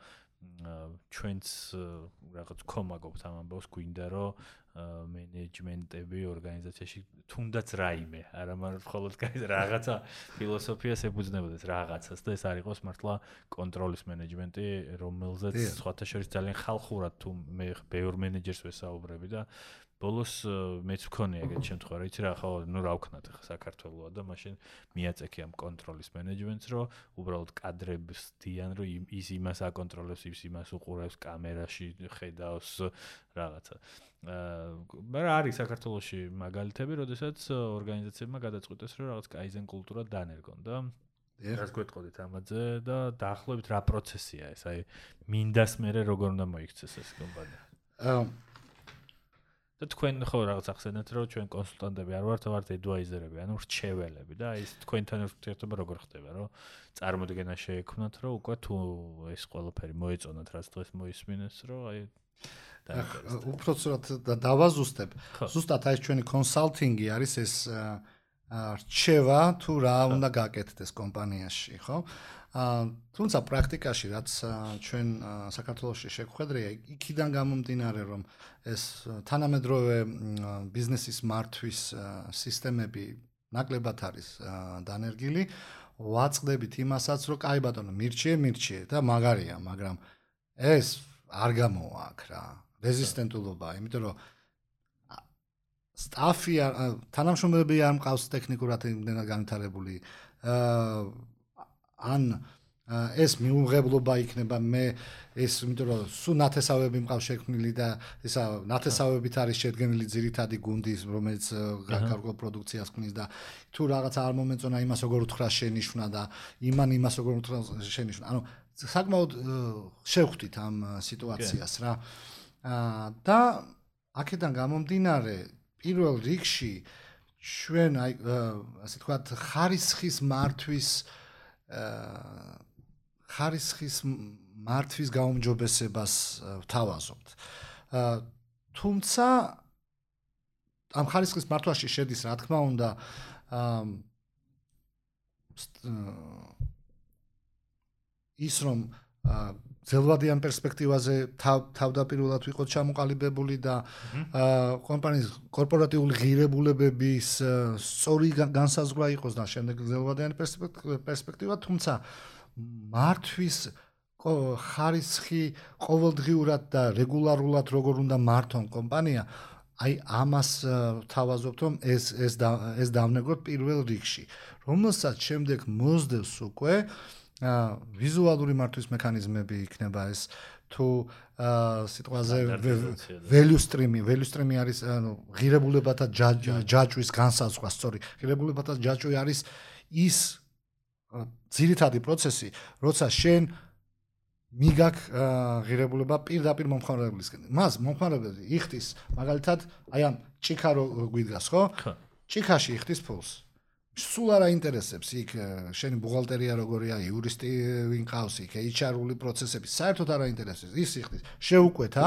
ჩვენც რაღაც გვაქვს ამ ამბავს გვინდა რომ მენეჯმენტები ორგანიზაციაში თუნდაც რაიმე არა მხოლოდ რაღაცა ფილოსოფიას ებუძნებოდეს რაღაცას და ეს არ იყოს მართლა კონტროლის მენეჯმენტი რომელზეც სხვათა შორის ძალიან ხალხურად თუ მე ბევრ მენეჯერს ვესაუბრები და ბოლოს მეც მქონია ეგეთ შემთხვევა, რა იცი რა, ხო, ნუ რა ვქნათ ახლა საქართველოა და მაშინ მიაწექი ამ კონტროლის მენეჯმენტს, რომ უბრალოდ კადრებს დიან, რომ ის იმას აკონტროლებს, ის იმას უყურებს კამერაში, ხედავს რაღაცა. აა მაგრამ არის საქართველოში მაგალითები, როდესაც ორგანიზაციებმა გადაწყვიტეს, რომ რაღაც კაიზენ კულტურა დანერგონ და ეს გვეთყოდით ამაზე და დაახლოებით რა პროცესია ეს, აი მინდას მე როგორ უნდა მოიქცეს ეს კომპანია. აა და თქვენ ხო რაღაც ახსენეთ რომ ჩვენ კონსულტანტები არ ვართ, ვართ ადვაიზერები, ანუ რჩეველები და ეს თქვენთან ურთიერთობა როგორ ხდება, რომ წარმოდგენა შეექმნათ, რომ უკვე თუ ეს ყველაფერი მოეწონათ, რაც დღეს მოისმინეს, რომ აი უბრალოდ დავაზუსტებ. ზუსტად აი ჩვენი კონსალტინგი არის ეს რჩევა თუ რა უნდა გაკეთდეს კომპანიაში, ხო? თუმცა პრაქტიკაში რაც ჩვენ საქართველოსში შეგხვედრია, იქიდან გამომდინარე, რომ ეს თანამედროვე ბიზნესის მართვის სისტემები ნაკლებად არის დანერგილი, ვაწყდებით იმასაც, რომ კაი ბატონო, მირჩიე, მირჩიე და მაგარია, მაგრამ ეს არ გამოვა აქ რა. რეზისტენტულობა, იმიტომ რომ სტაფი თანამშრომლები არ მყავს ტექნიკურად იმდენად განვითარებული. აა ან ეს მიუღებლობა იქნება მე ეს იმიტომ რომ სუ ნათესავები მყავს შექმნილი და ესა ნათესავებით არის შედგენილი ძირითადი გუნდის რომელიც გარკვეულ პროდუქციას ქმნის და თუ რაღაცა არ მომეწონა იმას როგორ უთხრა შენიშვნა და იმან იმას როგორ უთხრა შენიშვნა ანუ საკმაოდ შევხვდით ამ სიტუაციას რა. და აქედან გამომდინარე პირველ რიგში ჩვენ აი ასე თქვა ხარისხის მართვის ხარისხის მართვის გაუმჯობესებას ვთავაზობთ. თუმცა ამ ხარისხის მართვაში შედის რა თქმა უნდა ის რომ ძელვადიან პერსპექტივაზე თავდაპირველად ვიყოთ ჩამოყალიბებული და კომპანიის კორპორატიული ღირებულებების სწორი განსაზღვრა იყოს და შემდეგ ძელვადიან პერსპექტივა, თუმცა მართვის ხარისხი ყოველდღიურად და რეგულარულად როგორ უნდა მართონ კომპანია აი ამას თავაზობთ რომ ეს ეს ეს დავნეგოთ პირველ რიგში. რომელსაც შემდეგ მოსდევს უკვე აა ვიზუალური მართვის მექანიზმები იქნება ეს თუ სიტყვაზე value stream-ი, value stream-ი არის ანუ ღირებულებათა ჯაჭვის განსაზღვრა, სწორი. ღირებულებათა ჯაჭვი არის ის ძირითადი პროცესი, როცა შენ მიგაკ ღირებულება პირდაპირ მომხმარებლისკენ. მას მომხმარებელი იხდის, მაგალითად, აი ამ ჭიქარო გვიდგას, ხო? ხო. ჭიქაში იხდის ფულს. სულ არ აინტერესებს იქ შენი ბუღალტერია როგორია, იურისტი ვინ ყავს იქ, HR-ული პროცესები, საერთოდ არ აინტერესებს. ის იხდის, შეუკვეთა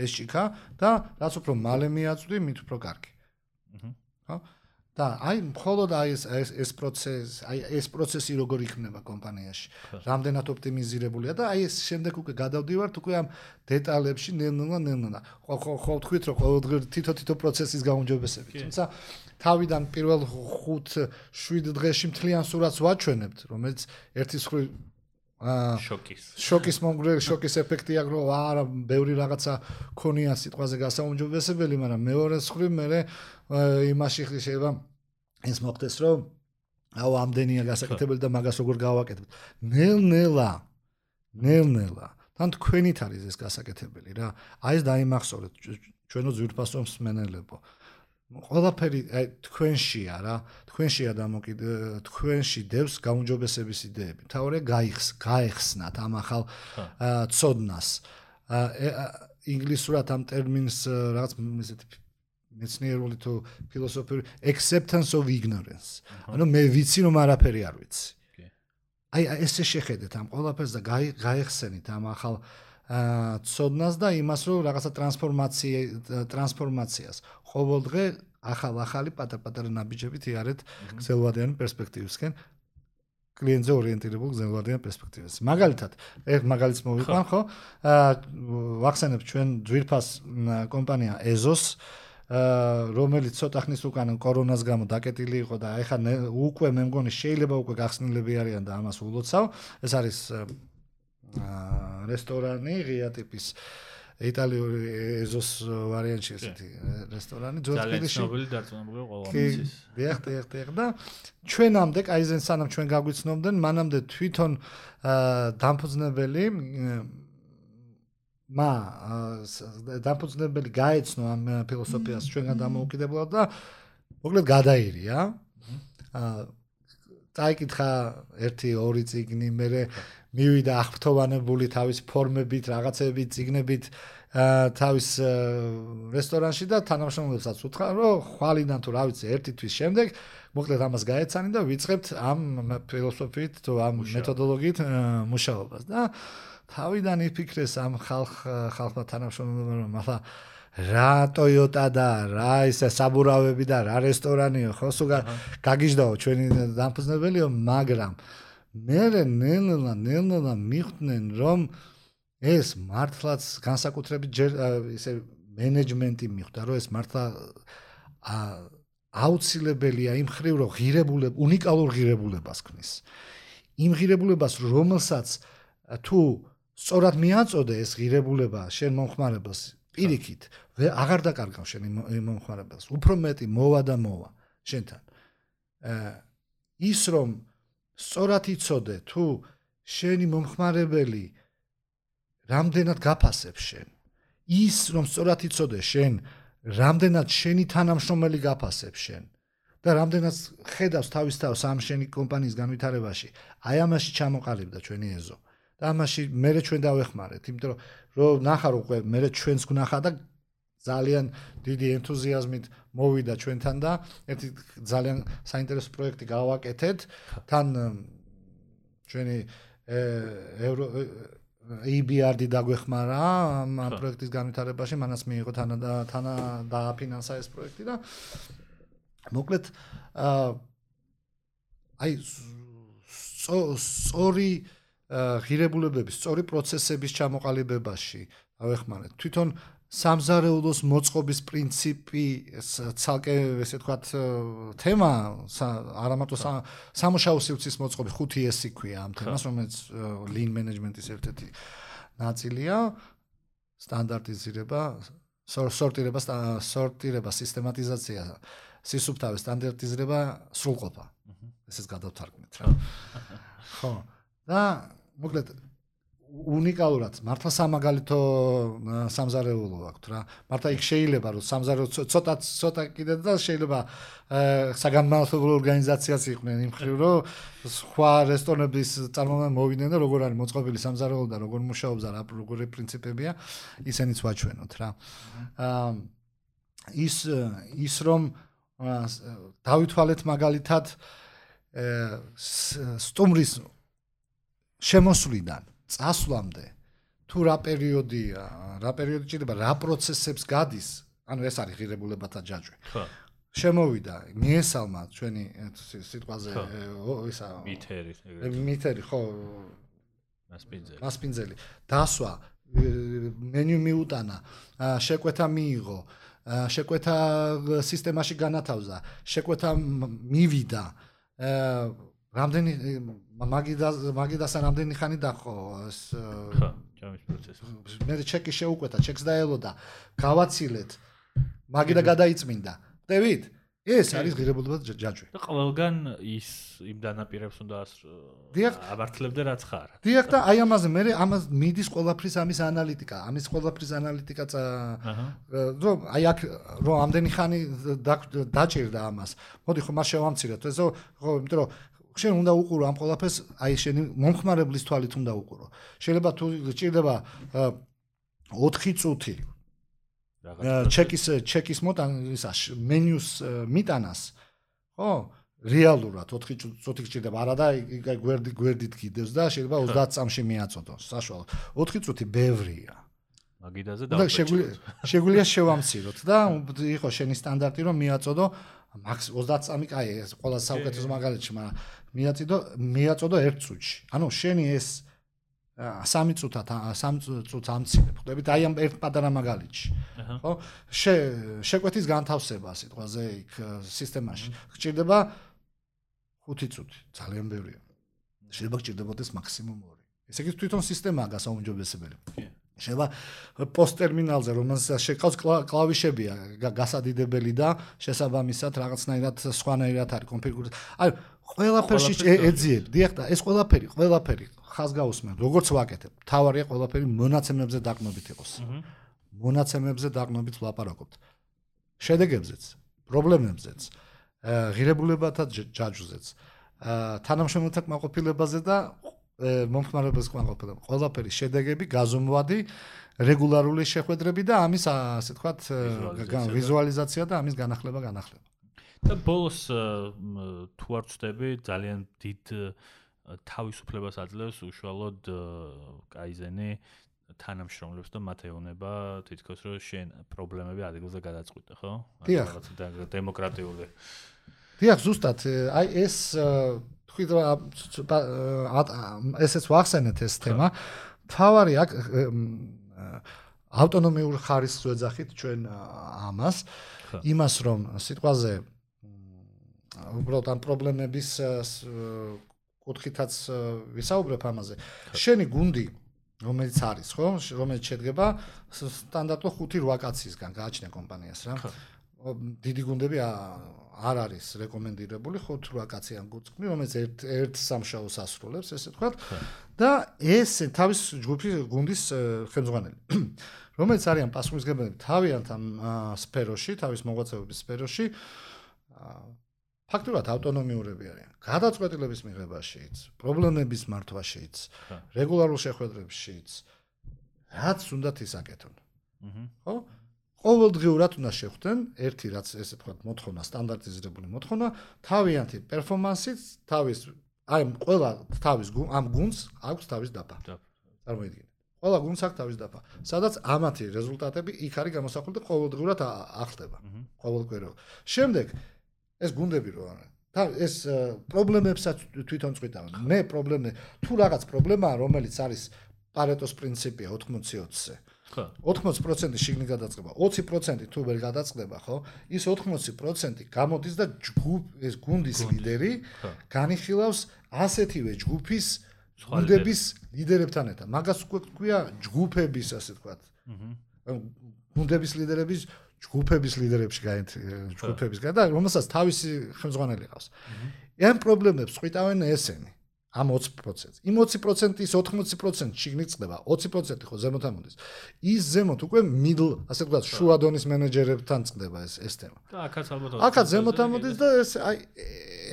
ეს ჭიქა და რაც უფრო მალე მიაწვდი, მით უფრო კარგი. აჰა. ხო? და აი მხოლოდ აი ეს ეს ეს პროცესი, აი ეს პროცესი როგორ იქნება კომპანიაში. რამდენად ოპტიმიზირებულია და აი ეს შემდეგ უკვე გადავდივართ უკვე ამ დეტალებში ნელ-ნელა ნელ-ნელა. ხო ხო ხო თქვით რომ ყოველდღე თითო-თითო პროცესის გაუმჯობესებით. თუმცა თავიდან პირველ 5-7 დღეში მთლიან სურათს ვაჩვენებთ, რომელიც ერთის ხრი შოკის. შოკის მომგვრე შოკის ეფექტი რომ არა ბევრი რაღაცა ქონია სიტყვაზე გასაუმჯობესებელი მაგრამ მეორე მხრივ მე იმაში შეიძლება ეს მოხდეს რომ აუ ამდენია გასაკეთებელი და მაგას როგორ გავაკეთებ ნელ-ნელა ნელ-ნელა. თან თქვენით არის ეს გასაკეთებელი რა. აი ეს დაიმახსოვრეთ. ჩვენო ძვირფასო მსმენელებო ყველაფერი აი თქვენშია რა. თქვენშია დამოკიდ თქვენში დევს გაუნჯობესების იდეები. თავრე გაიხს გაეხსნათ ამ ახალ ცოდნას. ინგლისურად ამ ტერმინს რაღაც ესეთი მეცნიერული თუ ფილოსოფიური acceptance of ignorance. ანუ მე ვიცი რომ არაფერი არ ვიცი. აი ესე შეხედეთ ამ ყველაფერს და გაიხსენით ამ ახალ აა ცოდნას და იმას რომ რაღაცა ტრანსფორმაცია ტრანსფორმაციას ყოველდღე ახალ-ახალი პატარ-პატარა ნაბიჯებით იარეთ გზელვადიანი პერსპექტივისკენ კლიენტზე ორიენტირებულ გზელვადიან პერსპექტივას. მაგალითად, ერთ მაგალითს მოვიყვან, ხო? აა ვახსენებ ჩვენ ძვირფას კომპანია Ezos აა რომელიც ცოტა ხნის უკან კორონას გამო დაკეტილი იყო და ეხლა უკვე მე მგონი შეიძლება უკვე გახსნილები არიან და ამას ულოცავ. ეს არის აა რესტორანი ღია ტიპის იტალიური ეზოს ვარიანტი ესეთი რესტორანი ძველი ცნობილი დარწმუნებული ყოველთვის. დიახ, დიახ, დიახ და ჩვენამდე კაიზენ სანამ ჩვენ გაგვიცნობდნენ, მანამდე თვითონ დამფუძნებელი მა დამფუძნებელი გაეცნო ამ ფილოსოფიას ჩვენგან დამოუკიდებლად და მოკლედ გადაირია. აა დაიკითხა 1-2 წიგნი, მე მივიდა აღფრთოვანებული თავის ფორმებით, რაღაცებით, ციგნებით თავის რესტორანში და თანამშრომლებსაც უთხრა, რომ ხვალიდან თუ რა ვიცი, ერთი თვის შემდეგ მოკლედ ამას გაეცანი და ვიწყებთ ამ ფილოსოფიით თუ ამ მეთოდოლოგიით მუშაობას. და თავიდან იფიქრეს ამ ხალხ ხალხმა თანამშრომლებმა რომ ახლა რა Toyota და რა ისე საბურავები და რა რესტორანიო ხო სულ გაგიჟდაო ჩვენი დამფუძნებელიო მაგრამ მე ნელა ნელა მიხვდნენ რომ ეს მართლაც განსაკუთრებით ისე მენეჯმენტი მიხვდა რომ ეს მართლა აუცილებელია იმ ხრივ რომ ღირებულებ უნიკალურ ღირებულებას ქნის იმ ღირებულებას რომელსაც თუ სწორად მიაწოდე ეს ღირებულება შენ მომხმარებელს პირიქით აღარ დაკარგავ შენ იმ მომხმარებელს. უფრო მეტი მოვა და მოვა. შენთან. ის რომ სწორად იცოდე თუ შენი მომხმარებელი რამდენად გაფასებს შენ ის რომ სწორად იცოდე შენ რამდენად შენი თანამშრომელი გაფასებს შენ და რამდენად ხედავს თავის თავს ამ შენი კომპანიის განვითარებაში აი ამაში ჩამოყალიბდა ჩვენი ეზო. და ამაში მე ჩვენ დავეხმარეთ იმიტომ რომ რო ნახარ უკვე მე ჩვენს გნახა და ძალიან დიდი ენთუზიაზმით მოვიდა ჩვენთან და ერთი ძალიან საინტერესო პროექტი გავაკეთეთ. თან ჩვენი ევრო EBRD დაგვეხმარა ამ პროექტის განვითარებაში. მანაც მიიღო თანა და თანა დააფინანსა ეს პროექტი და მოკლედ აი სწორი ღირებულებების, სწორი პროცესების ჩამოყალიბებაში. ავეხმარეთ. თვითონ სამზარეულოს მოწყობის პრინციპი ცალკე ესე ვთქვათ თემა არამატო სამუშაო სივრცის მოწყობი 5S ქვია ამ თემას რომელიც lean management-ის ერთ-ერთი ნაწილია. სტანდარტიზირება სორტირება სორტირება სისტემატიზაცია სისუფთავე სტანდარტიზირება სრულყოფა. ესეც გადავთარგმნით რა. ხო და მოკლედ უნიკალურად მართლა სამაგალითო სამზარეულო აქვს რა. მართლა იქ შეიძლება რომ სამზარეულო ცოტა ცოტა კიდე და შეიძლება საგანმანათლებლო ორგანიზაციაც იყვნენ იმ ხრივ რომ სხვა რესტორნების წარმომადგენლები მოვიდნენ და როგორ არის მოწყობილი სამზარეულო და როგორ მუშაობს და როგორი პრინციპებია ისენიც ვაჩვენოთ რა. ის ის რომ დავითვალეთ მაგალითად სტუმრის შემოსვლიდან წასვლამდე თუ რა პერიოდია, რა პერიოდი ჭირდება, რა პროცესებს გადის, ანუ ეს არის ღირებულებათა ჯაჭვი. ხო. შემოვიდა მიესალმა ჩვენი სიტყვაზე ისა მითერი მითერი ხო. მასპინძელი. მასპინძელი. დასვა მენიუ მიუტანა შეკვეთა მიიღო შეკვეთა სისტემაში განათავსა შეკვეთა მივიდა რამდენი მაგიდა მაგიდასა რამდენი ხანი დახო ეს ჯამის პროცესი მე ჩეკი შეუკვეთა ჩეკს დაელოდა გავაცილეთ მაგიდა გადაიწმინდა ხდებით ეს არის ღირებულება ჯაჭვი. და ყველგან ის იმ დანაპირებს უნდა აბართლებდე რაც ხარ. დიახ და აი ამაზე მე ამას მიდის ყველაფრის ამის ანალიტიკა, ამის ყველაფრის ანალიტიკა რომ აი აქ რომ ამდენი ხანი დაჭირდა ამას. მოდი ხო მას შევამციროთ. ესო ხო იმიტომ რომ შენ უნდა უყურო ამ ყველაფერს აი შენი მომხმარებლის თვალით უნდა უყურო. შეიძლება თუ ჭირდება 4 წუთი ჩეკის ჩეკის მოტან ისა მენიუს მიტანას. ხო? რეალურად 4 წუთი გჭირდება. არა და აი გვერდი გვერდით კიდევს და შეიძლება 30 წამში მიაწოდოს საშუალო. 4 წუთი ბევრია. მაგიდაზე და შეგვიძლია შევამციროთ და იყო შენი სტანდარტი რომ მიაწოდო მაქს 30 წამი კაი ეს ყველა საუკეთესო მაგალითი მაგრამ მიაწოდო მიაწოდო 1 წუთში ანუ შენი ეს სამი წუთად სამ წუთს ამცირებ. ხვდებით აი ამ ერთ პატარა მაგალითში. ხო? შე შეკვეთის განთავსება სიტყვაზე იქ სისტემაში. გჭირდება 5 წუთი, ძალიან ბევრია. შეიძლება გჭირდებოდეს მაქსიმუმ 2. ესე იგი თვითონ სისტემაა გასაუმჯობესებელი. შეიძლება პოსტერმინალზე რომელსაც შეყავს კლავიშებია გასადიდებელი და შესაბამისად რაღაცნაირად სხვანაირად არის კონფიგურირებული. აი ყველაფერში ეძიებ. დიახ და ეს ყველაფერი, ყველაფერი ხას გაუსმენ, როგორც ვაკეთებ. თავარია ყველაფერი მონაცემებზე დაყნობით იყოს. მონაცემებზე დაყნობით ვლაპარაკობთ. შედეგებზეც, პრობლემებზეც, ღირებულებათა ჯაჭვზეც, თანამშრომელთა კმაყოფილებაზე და მომხმარებელს კმაყოფილებაზე. ყველაფერი შედეგები, გაზომვადი, რეგულარული შეხვედრები და ამის ასე თქვათ ვიზუალიზაცია და ამის განახლება, განახლება. და ბოლოს თუ არ ვწდები ძალიან დიდ თავისუფლებას აძლევს უშუალოდ კაიზენი თანამშრომლებს და მათ ეუბნება თითქოს რომ შენ პრობლემები ადგილზე გადაწყვიტე, ხო? რაღაც დემოკრატიული. დიახ, ზუსტად, აი ეს თქვი ესეც ვახსენეთ ეს თემა. თავარი აქ ავტონომიურ ხარისხს ვეძახით ჩვენ ამას, იმას რომ სიტყვაზე უბრალოდ ამ პრობლემების კუთხითაც ვისაუბრებ ამაზე. შენი გუნდი რომელიც არის, ხო? რომელიც შედგება სტანდარტულ 5-8 კაცისგან, გააჩნია კომპანიას რა. დიდი გუნდები არ არის რეკომენდირებული 5-8 კაციან გუნდს, რომელიც ერთ ერთ სამშაოს ასრულებს, ესე ვთქვათ. და ეს თავის ჯგუფის გუნდის ხელმძღვანელი. *clears throat* რომელიც არიან პასუხისგებელი თავიანთ ამ სფეროში, თავის მოღვაწეობის სფეროში. ფაქტურად ავტონომიურები არიან. გადაწყვეტილების მიღებაშიც, პრობლემების მართვაშიც, რეგულარულ შეხვედრებშიც, რაც უნდათ ისაკეთონ. აჰა. ხო? ყოველდღიურად უნდა შეხვდნენ ერთი რაც ესე ვთქვათ მოთხოვნა, სტანდარტიზირებული მოთხოვნა, თავიანთი პერფორმანსით, თავის აი ყველა თავის ამ გუნდს აქვს თავის დაფა. წარმოიდგინე. ყველა გუნდს აქვს თავის დაფა. სადაც ამათი რეზულტატები იქ არის გამოსახული და ყოველდღიურად ახდება. ყოველკვირეულ. შემდეგ ეს გუნდები რო არა და ეს პრობლემებსაც თვითონ წვითავენ მე პრობლემა თუ რაღაც პრობლემაა რომელიც არის პარეტოს პრინციპია 80-20-ზე ხო. 80% შიგნით გადაწყება 20% თუ ვერ გადაწყდება ხო ის 80% გამოდის და ჯგუფ ეს გუნდის ლიდერი განიხილავს ასეთივე ჯგუფის გუნდების ლიდერებთან ერთად. მაგას უკვე თქვია ჯგუფების ასე თქვა აჰა გუნდების ლიდერების ჯგუფების ლიდერებში გაით ჯგუფების გადა რომელსაც თავისი ხელმძღვანელი ყავს. ამ პრობლემებს წვითავენ ესენი ამ 20%. იმ 20%-ის 80% შიგნით წდება, 20% ხო ზემოთ ამოდის. ის ზემოთ უკვე middle, ასე ვთქვათ, შუა დონის მენეჯერებთან წდება ეს ეს თემა. და აქაც ალბათ აქაც ზემოთ ამოდის და ეს აი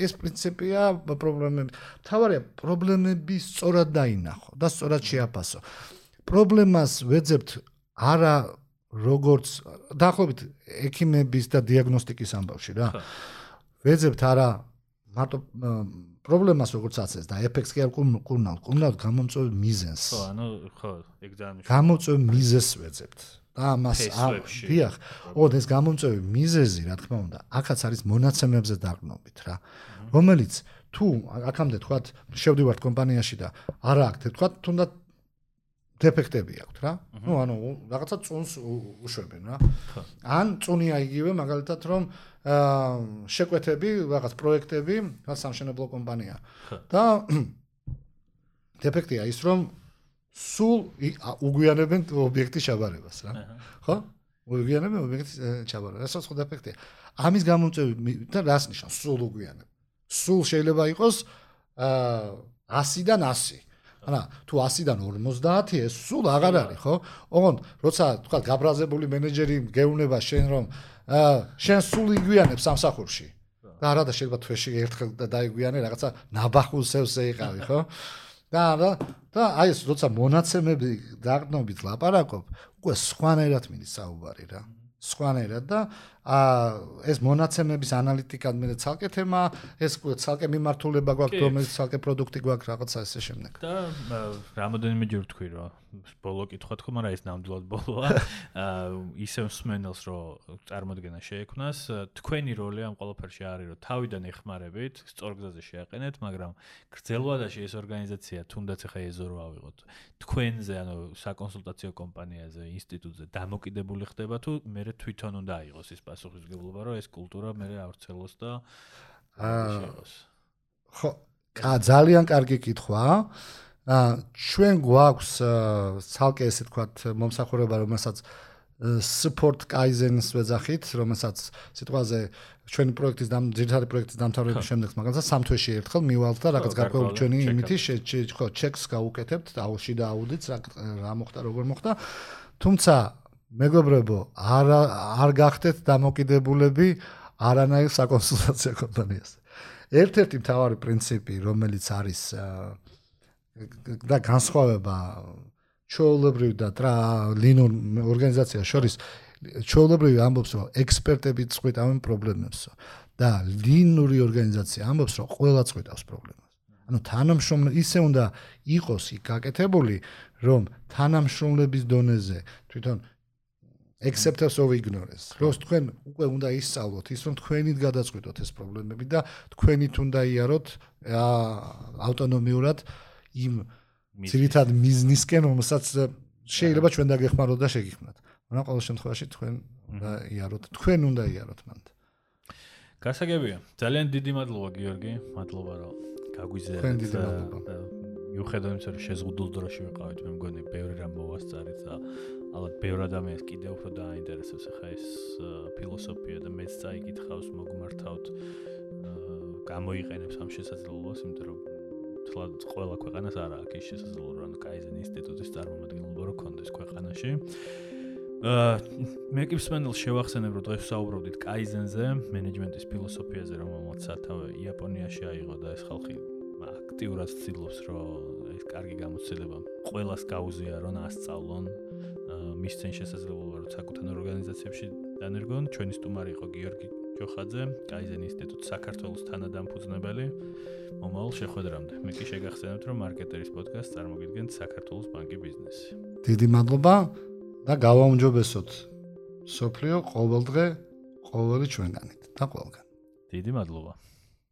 ეს პრინციპია პრობლემები. თავარია პრობლემები სწორად დაინახო და სწორად შეაფასო. პრობლემას ვეძებთ არა როგორც დაახლოებით ექიმების და დიაგნოსტიკის ამბავში რა. ვეძებთ არა მარტო პრობლემას როგორც აცეს და ეფექტს კი არ კურნალ, კურნალ გამომწვევ მიზენს. ხო, ანუ ხო, ეგზამენში. გამომწვევ მიზეს ვეძებთ. და ამას დიახ, ოდ ეს გამომწვევი მიზეზი, რა თქმა უნდა, აქაც არის მონაცემებზე დაყნობით რა. რომელიც თუ აქამდე თქვათ, შევდივართ კომპანიაში და არა აქ თქვათ, თუნდაც დეფექტები აქვთ რა. ნუ ანუ რაღაცა წუნს უშვებენ რა. ან წუნია იგივე მაგალითად რომ აა შეკვეთები, რაღაც პროექტები, რაც სამშენებლო კომპანია. და *clears throat* დეფექტია ის, რომ სულ უგვიანებენ ობიექტის ჩაბარებას რა. ხო? უგვიანებენ ობიექტის ჩაბარებას. ეს სხვა დეფექტია. ამის გამომწვევი და რას ნიშნავს სულ უგვიანებ? სულ შეიძლება იყოს აა 100-დან 100. ანა თუ 100-დან 50 ეს სულ აღარ არის, ხო? ოღონდ როცა თქვა გაბრაზებული მენეჯერი გეუბნება შენ რომ შენ სულ იგვიანებ სამსახურში. და არა და შეიძლება თვეში ერთხელ დაიგვიანე რაღაცა ნაბახულსევსე იყავი, ხო? და და და აი ეს როცა მონაცემები დაგნობით ლაპარაკობ, უკვე სხვანაირად მიდის საუბარი რა. სხვანაირად და ეს მონაცემების ანალიტიკად მე ცალკე თემა, ეს ცალკე მიმართულება გვაქვს, რომელიც ცალკე პროდუქტი გვაქვს რაღაცა ესე შემდეგ. და რამოდენიმე ჯერ თქვი რომ ბოლო კითხვა თქო, მაგრამ ეს ნამდვილად ბოლოა. *laughs* აა ისე მსმენელს რომ წარმოქმნა შეექმნას, თქვენი როლი ამ ყველაფერში არის რომ თავიდან ეხმარებით, სწორგზაზე შეაყენეთ, მაგრამ გრძელვადაში ეს ორგანიზაცია თუნდაც ახლა ეზორო ავიღოთ. თქვენზე, ანუ საკონსულტაციო კომპანიაზე, ინსტიტუტზე დამოკიდებული ხდება თუ მე თვითონ უნდა აიღოს ის პასუხისგებლობა, რომ ეს კულტურა მე ავრცელოს და აა ხო, ძალიან კარგი კითხვაა. აა ჩვენ გვაქვს ცალკე ესე თქვათ მომსახურება რომელსაც support kaizen-ს ვეძახით, რომელსაც სიტყვაზე ჩვენი პროექტის დამ ძირითადი პროექტის დამთავრების შემდეგ მაგალითად სამ თვეში ერთხელ მივალთ და რაღაც გარკვეული ჩვენი იმითი ხო ჩეკს გავუკეთებთ და აუში და აუდიტს რა რა მოხდა როგორ მოხდა. თუმცა მეგობრებო არ არ გახდეთ დამოკიდებულები არანაირ საკონსულტაციო კომპანიაზე ერთ-ერთი მთავარი პრინციპი რომელიც არის და განსხვავება ჩოულებრივ და ლინურ ორგანიზაციას შორის ჩოულებრივი ამბობს რომ ექსპერტები წყვეტავენ პრობლემებსო და ლინური ორგანიზაცია ამბობს რომ ყველა წყვეტავს პრობლემას. ანუ თანამშრომლ ისე უნდა იყოს იქ გაკეთებული რომ თანამშრომლების დონეზე თვითონ acceptance of ignorance. როს თქვენ უკვე უნდა ისწავლოთ ის რომ თქვენით გადაწყვეტოთ ეს პრობლემები და თქვენით უნდა იაროთ ავტონომიურად იმ ძირითად მიზნისკენ რომელსაც შეიძლება ჩვენ დაგეხმაროთ და შეგიხმაროთ. მაგრამ ყოველ შემთხვევაში თქვენ უნდა იაროთ, თქვენ უნდა იაროთ მანდ. გასაგებია. ძალიან დიდი მადლობა გიორგი, მადლობა რომ გაგვიზიარეთ. თქვენ დიდი მადლობა. მიუხედავად იმისა, რომ შეზღუდულ დროში ვიყავით, მე მგონი ბევრი რამ მოვასწარეთ და ალბათ ბევრ ადამიანს კიდევ უფრო დააინტერესებს ახლა ეს ფილოსოფია და მეც წაიკითხავს მოგმართავთ გამოიყენებს ამ შესაძლებლობას, იმიტომ რომ თლად ყველა ქვეყანას არ აქვს ის შესაძლებლობა, რომ კაიზენ ინსტიტუტის წარმომადგენლობა რო კონდეს ქვეყანაში. აა მე კი მსმენელს შევახსენებ, რომ დღეს საუბრობდით კაიზენზე, მენეჯმენტის ფილოსოფიაზე, რომელმაც სათავე იაპონიაში აიღო და ეს ხალხი აქტიურად ცდილობს, რომ ეს კარგი გამოცდილება ყველას გაუზიარონ, ასწავლონ, მისცენ შესაძლებლობა, რომ საკუთარ ორგანიზაციებში დანერგონ. ჩვენი სტუმარი იყო გიორგი ჯოხაძე, კაიზენ ინსტიტუტის საქართველოს თანადამფუძნებელი. მომავალ შეხვედრამდე. მე კი შეგახსენებთ, რომ მარკეტერის პოდკასტს წარმოგიდგენთ საქართველოს ბანკი ბიზნესი. დიდი მადლობა და გავაუმჯობესოთ სოფლიო ყოველდღე ყოველი ჩვენგანით და ყველგან. დიდი მადლობა.